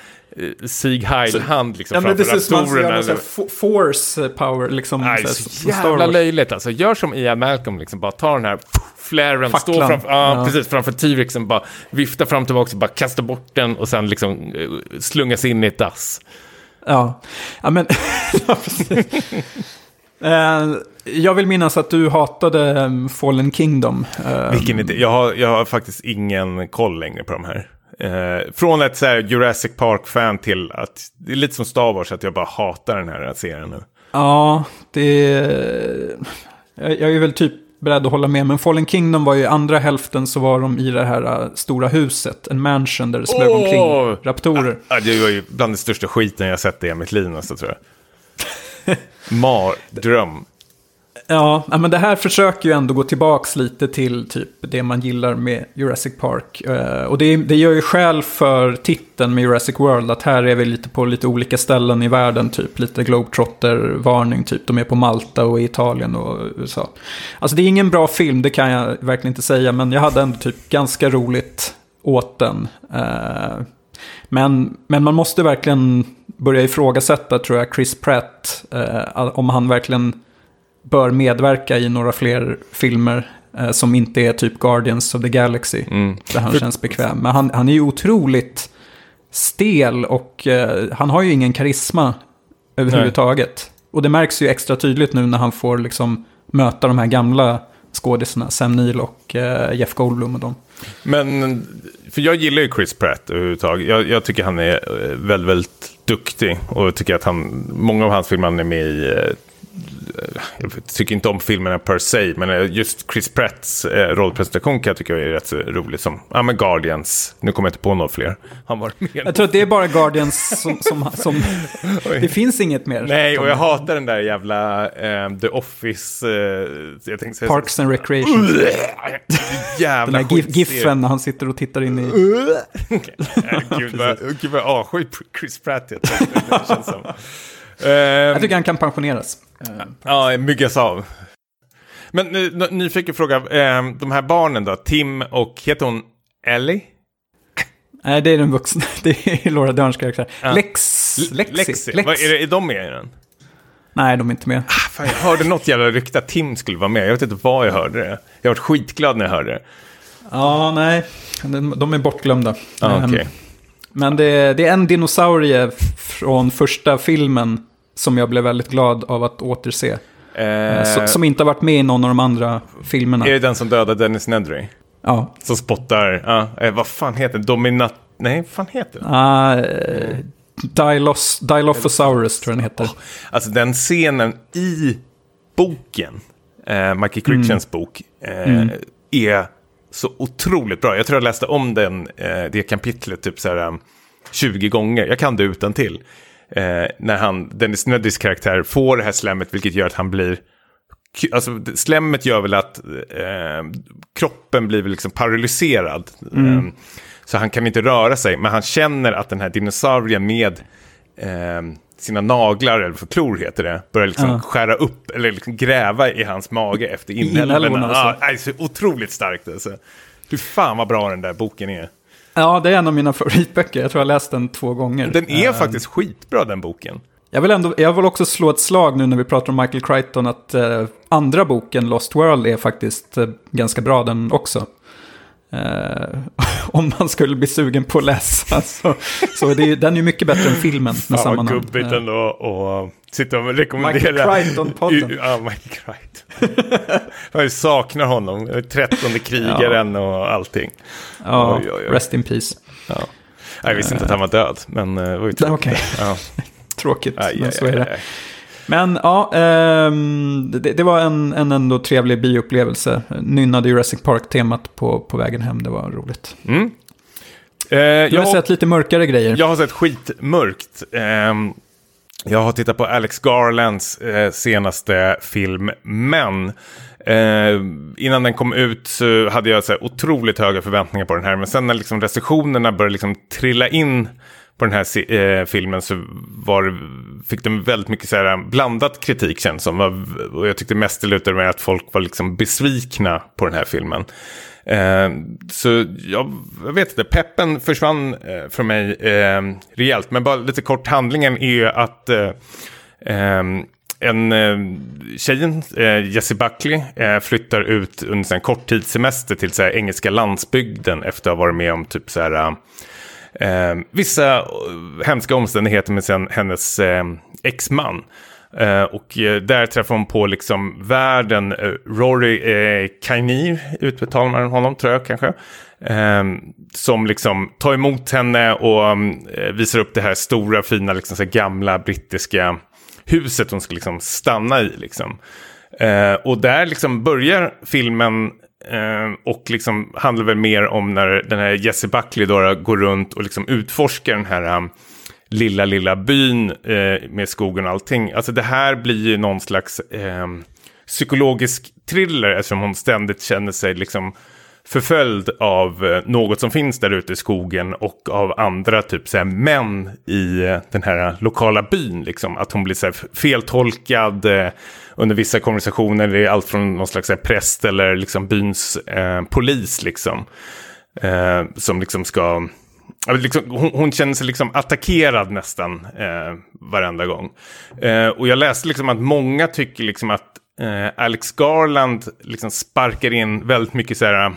Sieg Heil-hand liksom Ja, men framför datorerna. någon force power liksom. Nej, så så Star jävla löjligt alltså. Gör som Ian Malcolm, liksom. bara ta den här flären, stå framför, ja, Ja. precis, framför T-rexen, bara vifta fram tillbaka, och bara kasta bort den och sen liksom eh, slungas in i ett dass. Ja, ja men... ja, jag vill minnas att du hatade um, Fallen Kingdom. Eh, Vilken idé. Jag har, jag har faktiskt ingen koll längre på de här. Eh, från ett så Jurassic Park-fan till att det är lite som Star Wars, att jag bara hatar den här serien nu. Ja, det... Jag, jag är väl typ beredd att hålla med. Men Fallen Kingdom var ju andra hälften så var de i det här stora huset. En mansion där det smög Åh! omkring raptorer. Ja, det var ju bland det största skiten jag sett i mitt liv nästan tror jag. Mardröm. Ja, men det här försöker ju ändå gå tillbaks lite till typ det man gillar med Jurassic Park. Eh, och det, det gör ju skäl för titeln med Jurassic World, att här är vi lite på lite olika ställen i världen, typ lite Globetrotter-varning, typ de är på Malta och i Italien och USA. Alltså det är ingen bra film, det kan jag verkligen inte säga, men jag hade ändå typ ganska roligt åt den. Eh, men, men man måste verkligen börja ifrågasätta, tror jag, Chris Pratt, eh, om han verkligen bör medverka i några fler filmer eh, som inte är typ Guardians of the Galaxy. Mm. Där han För- känns bekväm. Men han, han är ju otroligt stel och eh, han har ju ingen karisma överhuvudtaget. Och det märks ju extra tydligt nu när han får liksom möta de här gamla skådisarna, Sam Neill och eh, Jeff Goldblum och dem. Men, för jag gillar ju Chris Pratt överhuvudtaget. Jag, jag tycker han är eh, väldigt, väldigt duktig. Och jag tycker att han, många av hans filmer han är med i, eh, jag tycker inte om filmerna per se, men eh, just Chris Pratts eh, rollpresentation kan jag tycka är rätt så rolig. Som, ja men Guardians, nu kommer jag inte på några fler. Han var med. Jag tror att det är bara Guardians som... som, som det finns inget mer. Nej, och jag hatar den där jävla eh, The Office... Eh, jag tänkte säga... Parks and Recreation. Jävla Den här gif giffen när han sitter och tittar in i... Nej, Gud vad, gud vad avsky Chris Pratt jag tänkte, det känns som. Jag Ehm, tycker han kan pensioneras. Ja, myggas av. Men nu, nyfiken fråga, ehm, de här barnen då, Tim och, heter hon Ellie? Nej, det är den vuxna. Det är Laura Derns karaktär. Ja. Lex... Lexi. Lexi. Lex. Vad, är, det, är de med i den? Nej, de är inte med. Ah, Fan, jag hörde något jävla rykte att Tim skulle vara med. Jag vet inte vad jag hörde det. Jag var skitglad när jag hörde det. Ja, nej. De, är bortglömda. Ah, okej. Men det, det är en dinosaurie från första filmen som jag blev väldigt glad av att återse. Eh, som inte har varit med i någon av de andra filmerna. Är det den som dödade Dennis Nedry? Ja. Som spottar, eh, vad fan heter den? Dominat... Nej, vad fan heter den? Uh, Dilos, Dilophosaurus tror jag den heter. Alltså den scenen i boken, eh, Michael Critchens bok, eh, är så otroligt bra. Jag tror jag läste om den, eh, det kapitlet typ så här, um, 20 gånger. Jag kan det utan till. Eh, när han, Dennis Nedrys karaktär får det här slemmet, vilket gör att han blir... Alltså, slemmet gör väl att eh, kroppen blir liksom paralyserad. Eh, så han kan inte röra sig, men han känner att den här dinosaurien med eh, sina naglar, eller vad klor heter det, börjar liksom Ja. skära upp, eller liksom gräva i hans mage efter inälvorna. Ja, alltså. nej, så otroligt starkt alltså. Hur fan vad bra den där boken är. Ja, det är en av mina favoritböcker. Jag tror jag läst den två gånger. Den är Eh, faktiskt skitbra den boken. Jag vill, ändå, jag vill också slå ett slag nu när vi pratar om Michael Crichton att eh, andra boken, Lost World, är faktiskt eh, ganska bra den också. Om man skulle bli sugen på att läsa. Så, så det är, den är ju mycket bättre än filmen med samma namn. gubbigt ändå och sitta och rekommendera. Michael Crichton-podden. Ja, Michael Crichton. Jag saknar honom. Trettonde krigaren och allting. ja, Oj, oj, oj. rest in peace. Ja. Jag visste inte att han var död, men eh, det var ju tråkigt. Okej. Ja. Tråkigt, Aj, men aj, så är det. aj. Men ja, ehm, det, det var en, en ändå trevlig bioupplevelse. Nynnade Jurassic Park-temat på, på vägen hem, det var roligt. Mm. Eh, Du har jag, sett lite mörkare grejer. jag har sett skitmörkt. Ehm, jag har tittat på Alex Garlands eh, senaste film, Men. Eh, innan den kom ut så hade jag så här, otroligt höga förväntningar på den här. Men sen när liksom recensionerna började liksom trilla in på den här eh, filmen så var, fick den väldigt mycket så här, eh, blandat kritik känns som. Och jag tyckte mest det lutade med att folk var liksom besvikna på den här filmen. Eh, så jag, jag vet inte, peppen försvann eh, från mig eh, rejält. Men bara lite kort, handlingen är ju att eh, ehm, en eh, tjejen, eh, Jessie Buckley, eh, flyttar ut under en kort tidssemester till så här, engelska landsbygden efter att ha varit med om typ så här, eh, Ehm, eh, vissa hemska omständigheter med sen, hennes ehm, ehm, eh, exman. Eh, och där träffar hon på liksom världen, eh, Rory eh, Kainir, utbetalar man honom tror jag kanske. Som liksom tar emot henne och mm, eh, visar upp det här stora fina liksom, så här, gamla brittiska huset hon ska liksom stanna i. Liksom. Eh, och där liksom börjar filmen Ehm, och liksom handlar väl mer om när den här Jessie Buckley då går runt och liksom utforskar den här ehm, lilla, lilla byn eh, med skogen och allting. Alltså det här blir ju någon slags eh, psykologisk thriller eftersom hon ständigt känner sig liksom förföljd av eh, något som finns där ute i skogen och av andra typ så här, män i eh, den här lokala byn. Liksom. Att hon blir så här, feltolkad eh, under vissa konversationer. Det är allt från någon slags här, präst eller liksom, byns eh, polis. Liksom, eh, som liksom ska... Liksom, hon, hon, känner sig liksom attackerad nästan eh, varenda gång. Eh, och jag läste liksom att många tycker liksom att eh, Alex Garland liksom sparkar in väldigt mycket så här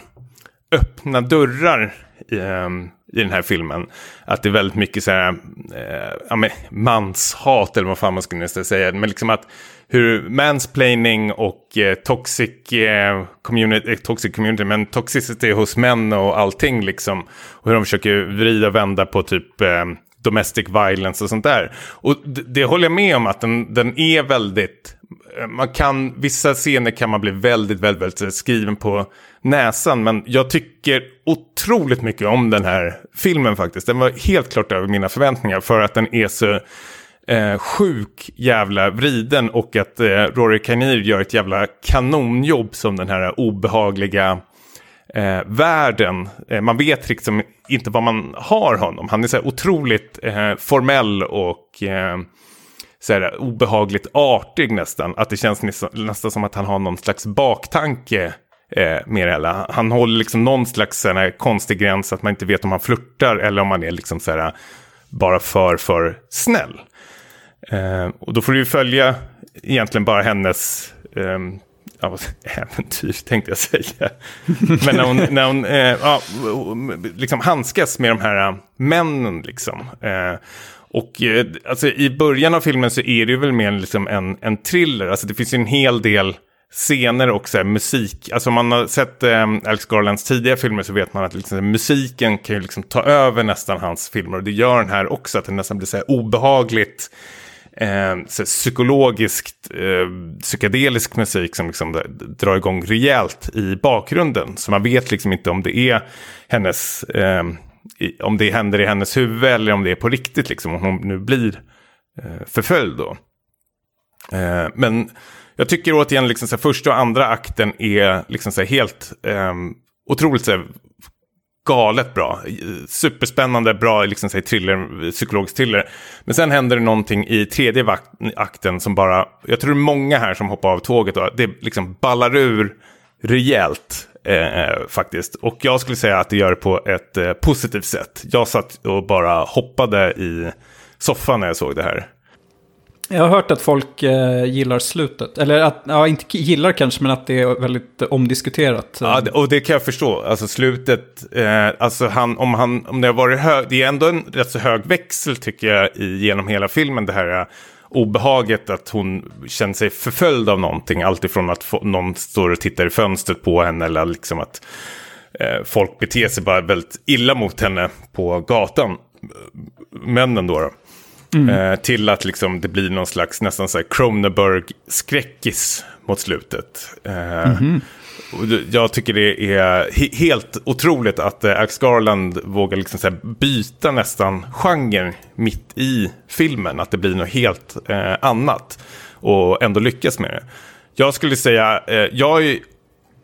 öppna dörrar i, ehm, i den här filmen. Att det är väldigt mycket så här, eh, ja, men, manshat eller vad fan man skulle nästan säga. Men liksom att hur mansplaining och eh, toxic, eh, community, eh, toxic community, men toxicity hos män och allting liksom. Och hur de försöker vrida och vända på typ ehm, domestic violence och sånt där. Och det, det håller jag med om att den, den är väldigt eh, man kan, vissa scener kan man bli väldigt, väldigt, väldigt eh, skriven på näsan. Men jag tycker otroligt mycket om den här filmen faktiskt. Den var helt klart över mina förväntningar för att den är så eh, sjuk jävla vriden. Och att eh, Rory Kinnear gör ett jävla kanonjobb som den här obehagliga eh, världen. Eh, man vet liksom inte vad man har honom. Han är så här otroligt eh, formell och eh, så här, obehagligt artig nästan. Att det känns nästan, nästan som att han har någon slags baktanke eh, med det hela. Han håller liksom någon slags här, konstig gräns att man inte vet om han flörtar eller om han är liksom så här, bara för, för snäll. Eh, och då får du ju följa egentligen bara hennes eh, ja, äventyr tänkte jag säga. Men när hon, när hon eh, ja, liksom handskas med de här eh, männen liksom. Eh, och eh, alltså, i början av filmen så är det väl mer liksom en, en thriller. Alltså det finns ju en hel del scener och så här, musik. Alltså om man har sett eh, Alex Garlands tidiga filmer så vet man att liksom, musiken kan ju liksom ta över nästan hans filmer. Och det gör den här också, att det nästan blir så här obehagligt. Eh, så psykologiskt, eh, psykedelisk musik som liksom drar igång rejält i bakgrunden. Så man vet liksom inte om det är hennes eh, om det händer i hennes huvud eller om det är på riktigt, liksom, om hon nu blir eh, förföljd då. Eh, men jag tycker återigen, liksom, så här, första och andra akten är liksom, så här, helt eh, otroligt så här, galet bra. Superspännande, bra liksom, så thriller, psykologisk thriller. Men sen händer det någonting i tredje akten som bara, jag tror det är många här som hoppar av tåget och det liksom ballar ur rejält. Eh, eh, faktiskt. Och jag skulle säga att det gör det på ett eh, positivt sätt. Jag satt och bara hoppade i soffan när jag såg det här. Jag har hört att folk eh, gillar slutet. Eller att, ja, inte gillar kanske, men att det är väldigt omdiskuterat. Ja, och det kan jag förstå. Alltså slutet, eh, alltså han, om, han, om det har varit hög, det är ändå en rätt så hög växel tycker jag i, genom hela filmen. Det här eh, obehaget att hon känner sig förföljd av någonting. Alltifrån att få, någon står och tittar i fönstret på henne eller liksom att eh, folk beter sig bara väldigt illa mot henne på gatan. Männen då. då. Mm. Eh, till att liksom det blir någon slags nästan så här Cronenberg-skräckis mot slutet. Mm -hmm. Jag tycker det är helt otroligt att eh, Alex Garland vågar liksom byta nästan genre mitt i filmen. Att det blir något helt annat och ändå lyckas med det. Jag skulle säga, jag är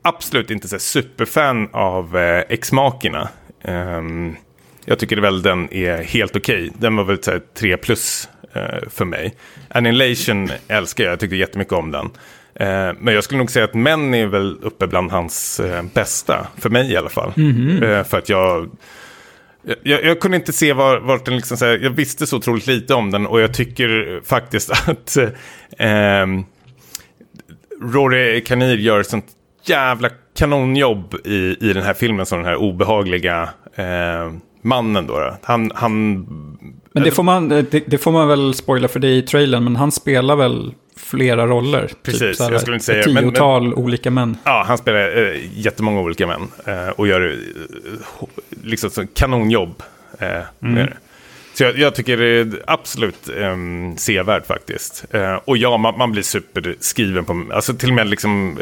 absolut inte så superfan av eh, X-makerna. Um, jag tycker väl den är helt okej. Okay. Den var väl 3 plus eh, för mig. Annihilation älskar jag, jag tyckte jättemycket om den. Eh, men jag skulle nog säga att män är väl uppe bland hans eh, bästa, för mig i alla fall. Mm -hmm. för att jag, jag, jag, kunde inte se var, vart den liksom, så här, jag visste så otroligt lite om den och jag tycker faktiskt att eh, Rory Kanir gör sånt jävla kanonjobb i, i den här filmen som den här obehagliga eh, mannen då. Han, han... Men det får, man, det, det, får man väl spoila för dig i trailern, men han spelar väl flera roller. Typ Precis, typ, jag skulle inte säga Ett tiotal men, men, olika män. Ja, han spelar eh, jättemånga olika män. Eh, och gör eh, liksom så kanonjobb. Eh, mm. Så jag, jag, tycker det är absolut eh, sevärd faktiskt. Eh, och ja, man, man, blir superskriven på, alltså till och med liksom...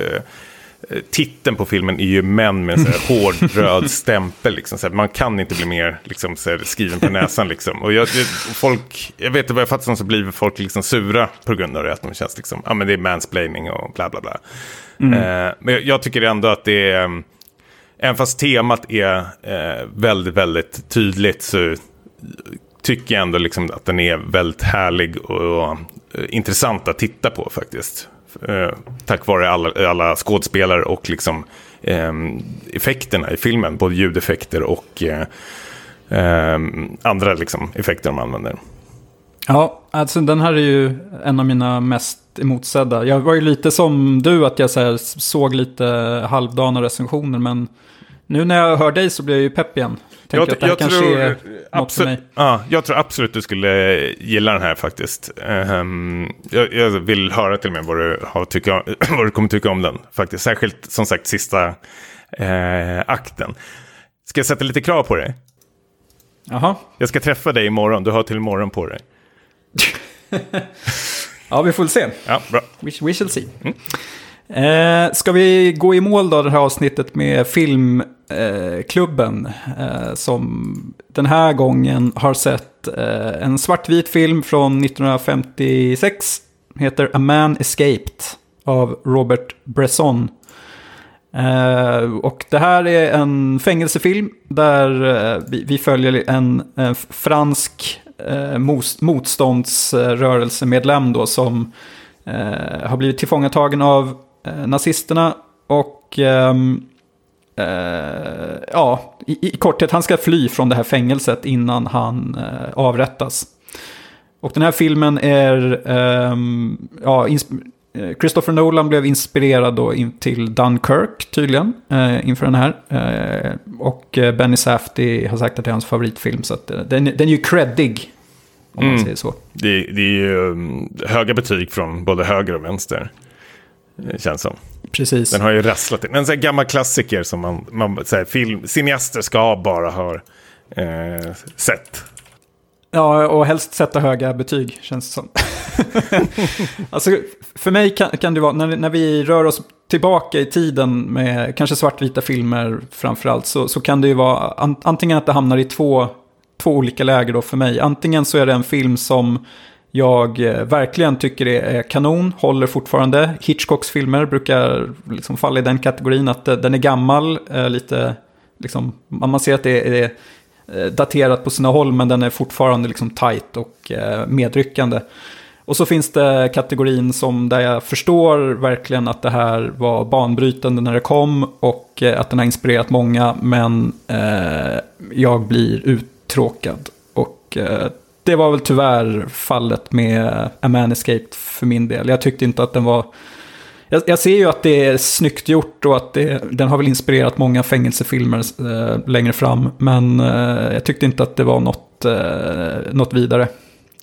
Eh, titeln på filmen är ju män med en så hård röd stämpel. Liksom, så här, man kan inte bli mer liksom, så här, skriven på näsan. Liksom. Och jag, det, folk, jag vet inte vad jag fattar så blir folk liksom sura på grund av det. Att de känns liksom, ja men det är mansplaining och bla bla bla. Eh, men jag, jag tycker ändå att det är, mm, även fast temat är eh, väldigt, väldigt tydligt så tycker jag ändå liksom att den är väldigt härlig och, och eh, intressant att titta på faktiskt. Eh, tack vare alla, alla skådespelare och liksom eh, effekterna i filmen, både ljudeffekter och eh, eh, andra liksom, effekter de använder. Ja, alltså den här är ju en av mina mest emotsedda. Jag var ju lite som du, att jag så här såg lite halvdana recensioner, men nu när jag hör dig så blir jag ju pepp igen. Tänker Jag, att det här kanske tror, är något för absolut, mig. ja, jag tror absolut du skulle gilla den här faktiskt. Ehm, jag, jag vill höra till och med vad du, har tycka, vad du kommer tycka om den. Faktiskt. Särskilt som sagt sista eh, akten. Ska jag sätta lite krav på dig? Jaha, Jag ska träffa dig imorgon, du har till imorgon på dig. ja vi får väl se. Ja, bra. We, we shall see. Eh, ska vi gå i mål då det här avsnittet med filmklubben eh, eh, som den här gången har sett eh, en svartvit film från 1956. Heter A Man Escaped av Robert Bresson. Eh, och det här är en fängelsefilm där eh, vi, vi följer en, en fransk eh, motståndsrörelsemedlem då som eh, har blivit tillfångatagen av eh, nazisterna och ehm, eh, ja, i, i korthet, han ska fly från det här fängelset innan han eh, avrättas. Och den här filmen är, ehm, ja, Christopher Nolan blev inspirerad då in till Dunkirk tydligen eh, inför den här. Eh, och Benny Safdie har sagt att det är hans favoritfilm, så att, eh, den, den är ju creddig. Om man Mm. säger så. Det, det är ju um, höga betyg från både höger och vänster. Det känns som. Precis. Den har ju rasslat in. En sån här gammal klassiker som man, man så här, film, cineaster ska bara ha eh, sett. Ja, och helst sätta höga betyg, känns det som. alltså, för mig kan, kan det vara, när, när vi rör oss tillbaka i tiden med kanske svartvita filmer framförallt, så, så kan det ju vara an, antingen att det hamnar i två, två olika läger då för mig. Antingen så är det en film som jag eh, verkligen tycker det är kanon, håller fortfarande. Hitchcocks filmer brukar liksom falla i den kategorin, att eh, den är gammal, eh, lite, liksom, man ser att det är daterat på sina håll, men den är fortfarande liksom tight och medryckande. Och så finns det kategorin som där jag förstår verkligen att det här var banbrytande när det kom och att den har inspirerat många, men eh, jag blir uttråkad. Och eh, det var väl tyvärr fallet med A Man Escaped för min del. Jag tyckte inte att den var... Jag, jag ser ju att det är snyggt gjort och att det, den har väl inspirerat många fängelsefilmer eh, längre fram. Men eh, jag tyckte inte att det var något, eh, något vidare.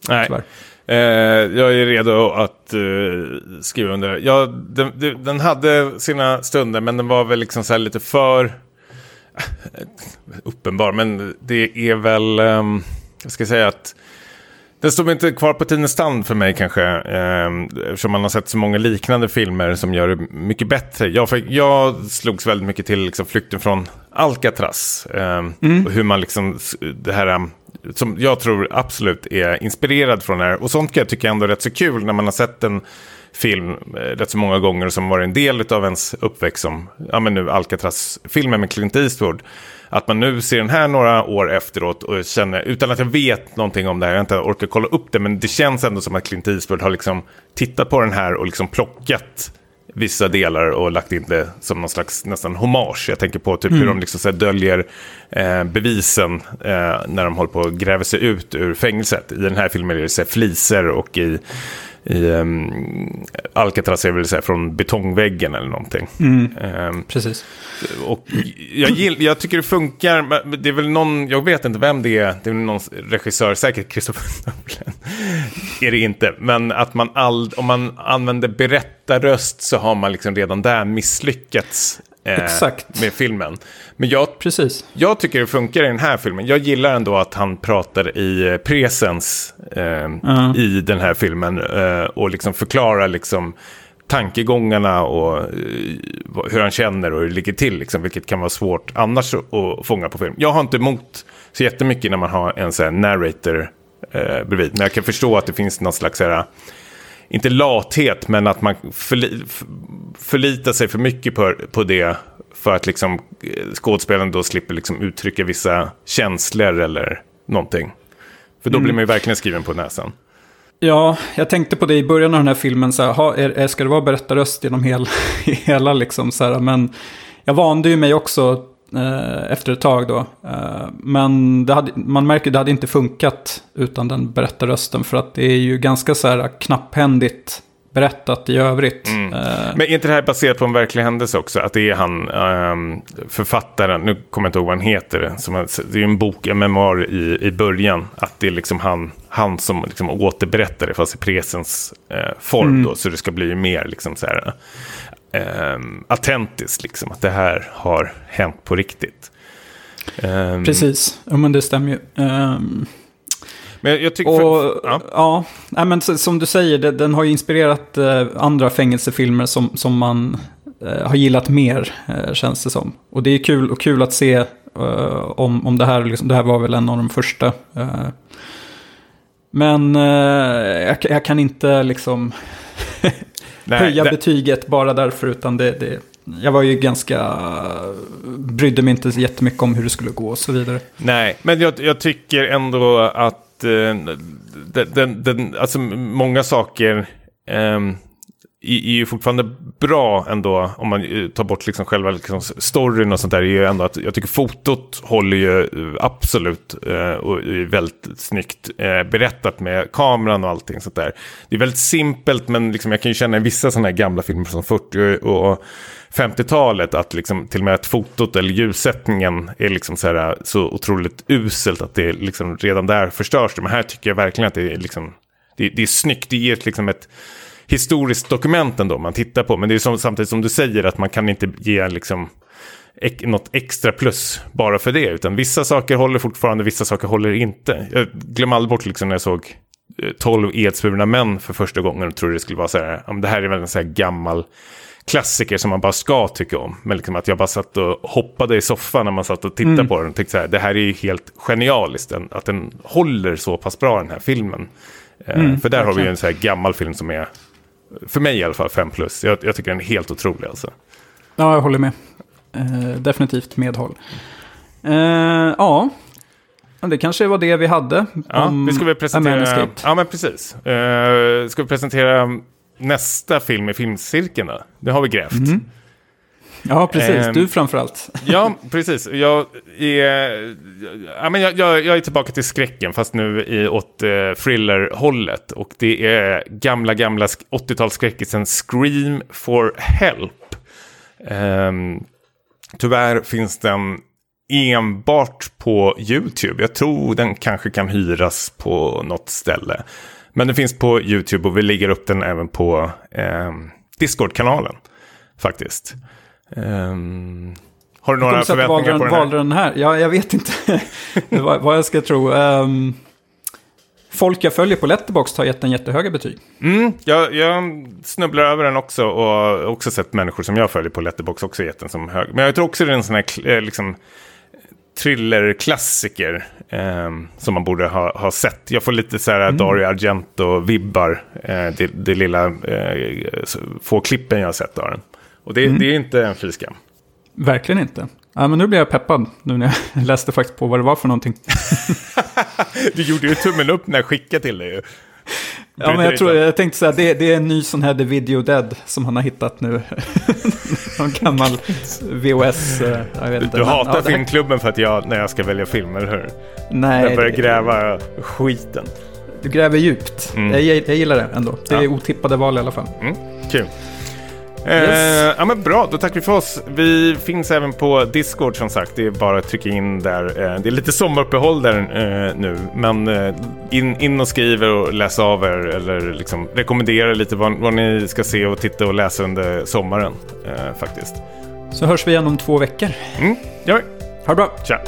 Nej. Tyvärr. Eh, jag är redo att eh, skriva under. Ja, den, den- hade sina stunder, men den var väl liksom så lite för uppenbar. Men det är väl, um, jag ska säga att den stod inte kvar på tidens stand för mig kanske. Eh, eftersom man har sett så många liknande filmer som gör det mycket bättre. Jag, för, jag slogs väldigt mycket till liksom, flykten från Alcatraz. Eh, och hur man liksom, det här um, som jag tror absolut är inspirerad från det här. Och sånt kan jag tycka ändå är rätt så kul när man har sett en film eh, rätt så många gånger som var en del av ens uppväxt som, ja men nu Alcatraz-filmen med Clint Eastwood. Att man nu ser den här några år efteråt och känner, utan att jag vet någonting om det här, jag inte orkat kolla upp det, men det känns ändå som att Clint Eastwood har liksom tittat på den här och liksom plockat vissa delar och lagt in det som någon slags nästan hommage. Jag tänker på typ hur de liksom så döljer eh, bevisen eh, när de håller på att gräva sig ut ur fängelset. I den här filmen är det så fliser och i, i um, Alcatraz är väl så från betongväggen eller någonting. Ehm, Precis. och jag, gill, jag tycker det funkar, men det är väl någon, jag vet inte vem det är, det är väl någon regissör, säkert Christopher Nolan. är det inte, men att man all, om man använder berättarröst så har man liksom redan där misslyckats Exakt. med filmen. Men jag, Precis. jag tycker det funkar i den här filmen. Jag gillar ändå att han pratar i eh, presens eh, i den här filmen eh, och liksom förklarar liksom tankegångarna och eh, hur han känner och hur det ligger till. Liksom, vilket kan vara svårt annars att fånga på film. Jag har inte emot så jättemycket när man har en sån här narrator eh, bredvid. Men jag kan förstå att det finns någon slags, här, inte lathet, men att man förli förlitar sig för mycket på, på det. För att liksom, eh, skådespelaren då slipper liksom uttrycka vissa känslor eller någonting. För då mm. blir man ju verkligen skriven på näsan. Ja, jag tänkte på det i början av den här filmen, så här, ha, är, ska det vara berättarröst genom hel, hela liksom så här, men jag vande ju mig också eh, efter ett tag då. Eh, men hade, man märker att det hade inte funkat utan den berättarrösten, för att det är ju ganska så här knapphändigt berättat i övrigt. Mm. Uh, Men är inte det här baserat på en verklig händelse också? Att det är han, um, författaren, nu kommer jag inte ihåg vad han heter, som, det är en bok, en memoar i, i början. Att det är liksom han, han som liksom återberättar det, fast i presens uh, form mm. då. Så det ska bli mer liksom så här, um, autentiskt, liksom. Att det här har hänt på riktigt. Um, Precis, ja, men det stämmer ju. Um, men jag tycker... Och, för, ja. ja men som du säger, det, den har ju inspirerat eh, andra fängelsefilmer som, som man eh, har gillat mer, eh, känns det som. Och det är kul, och kul att se eh, om, om det här, liksom, det här var väl en av de första. Eh. men eh, jag, jag, kan inte liksom nej, höja det... betyget bara därför, utan det, det jag var ju ganska, brydde mig inte jättemycket om hur det skulle gå och så vidare. Nej, men jag, jag tycker ändå att Eh, den, den, den, alltså många saker eh, är ju fortfarande bra ändå om man eh, tar bort liksom själva liksom storyn och sånt där. Är ju ändå att jag tycker fotot håller ju eh, absolut eh, och är väldigt snyggt eh, berättat med kameran och allting sånt där. Det är väldigt simpelt men liksom jag kan ju känna i vissa sådana här gamla filmer som 40 och 50-talet att liksom, till och med att fotot eller ljussättningen är liksom så, här, eh, så otroligt uselt att det liksom redan där förstörs det. Men här tycker jag verkligen att det är, liksom, det, det är snyggt, det ger liksom ett historiskt dokument ändå man tittar på. Men det är som, samtidigt som du säger att man kan inte ge liksom ek, något extra plus bara för det. Utan vissa saker håller fortfarande, vissa saker håller inte. Jag glömmer aldrig bort liksom när jag såg 12 eh, edsburna män för första gången och trodde det skulle vara så här, det här är väl en så här gammal klassiker som man bara ska tycka om. Men liksom att jag bara satt och hoppade i soffan när man satt och tittade mm. på den. Och tänkte så här, det här är ju helt genialiskt. Att den håller så pass bra den här filmen. Eh, mm, för där har vi ju en så här gammal film som är, för mig i alla fall, 5 plus. Jag, jag, tycker den är helt otrolig alltså. Ja, jag håller med. Uh, definitivt medhåll. Uh, ja, det kanske var det vi hade. Ja, vi ska väl presentera... Ja, men precis. Uh, ska vi presentera nästa film i filmcirkeln då? Det har vi grävt. Mm. Ja, precis. Um, du framförallt. ja, precis. Jag är, ja, men jag, jag, jag, är tillbaka till skräcken, fast nu i, åt uh, thriller-hållet. Och det är gamla, gamla 80-talsskräckisen Scream for Help. Um, tyvärr finns den enbart på YouTube. Jag tror den kanske kan hyras på något ställe. Men den finns på YouTube och vi lägger upp den även på eh, Discord-kanalen. Faktiskt. Um, har du några förväntningar på den här? valde den här? Ja, jag vet inte vad, vad, jag ska tro. Um, folk jag följer på Letterboxd har gett den jättehöga betyg. Mm, jag, jag snubblar över den också och har också sett människor som jag följer på Letterboxd också gett den som hög. Men jag tror också det är en sån här eh, liksom, thrillerklassiker eh, som man borde ha, ha sett. Jag får lite så här mm. Dario Argento-vibbar, eh, det, det, lilla eh, få klippen jag har sett av den. Och det, mm. det är inte en fy skam. Verkligen inte. Ja, men nu blir jag peppad nu när jag läste faktiskt på vad det var för någonting. du gjorde ju tummen upp när jag skickade till dig. Ja, men jag, tror, jag tänkte säga, det, det är en ny sån här The Video Dead som han har hittat nu. Någon gammal VOS. Eh, jag vet inte. Du, hatar ja, filmklubben för att jag, när jag ska välja film, eller hur? Nej. Jag börjar gräva skiten. Du gräver djupt. Mm. Jag, jag, gillar det ändå. Det är ja. otippade val i alla fall. Mm. Kul. Yes. Eh, ja men bra, då tackar vi för oss. Vi finns även på Discord som sagt. Det är bara att trycka in där. Eh, det är lite sommaruppehåll där eh, nu. Men eh, in, in och skriver och läs av er eller liksom rekommendera lite vad, vad ni ska se och titta och läsa under sommaren eh, faktiskt. Så hörs vi igen om två veckor. Mm, gör vi. Ha det bra. Tja.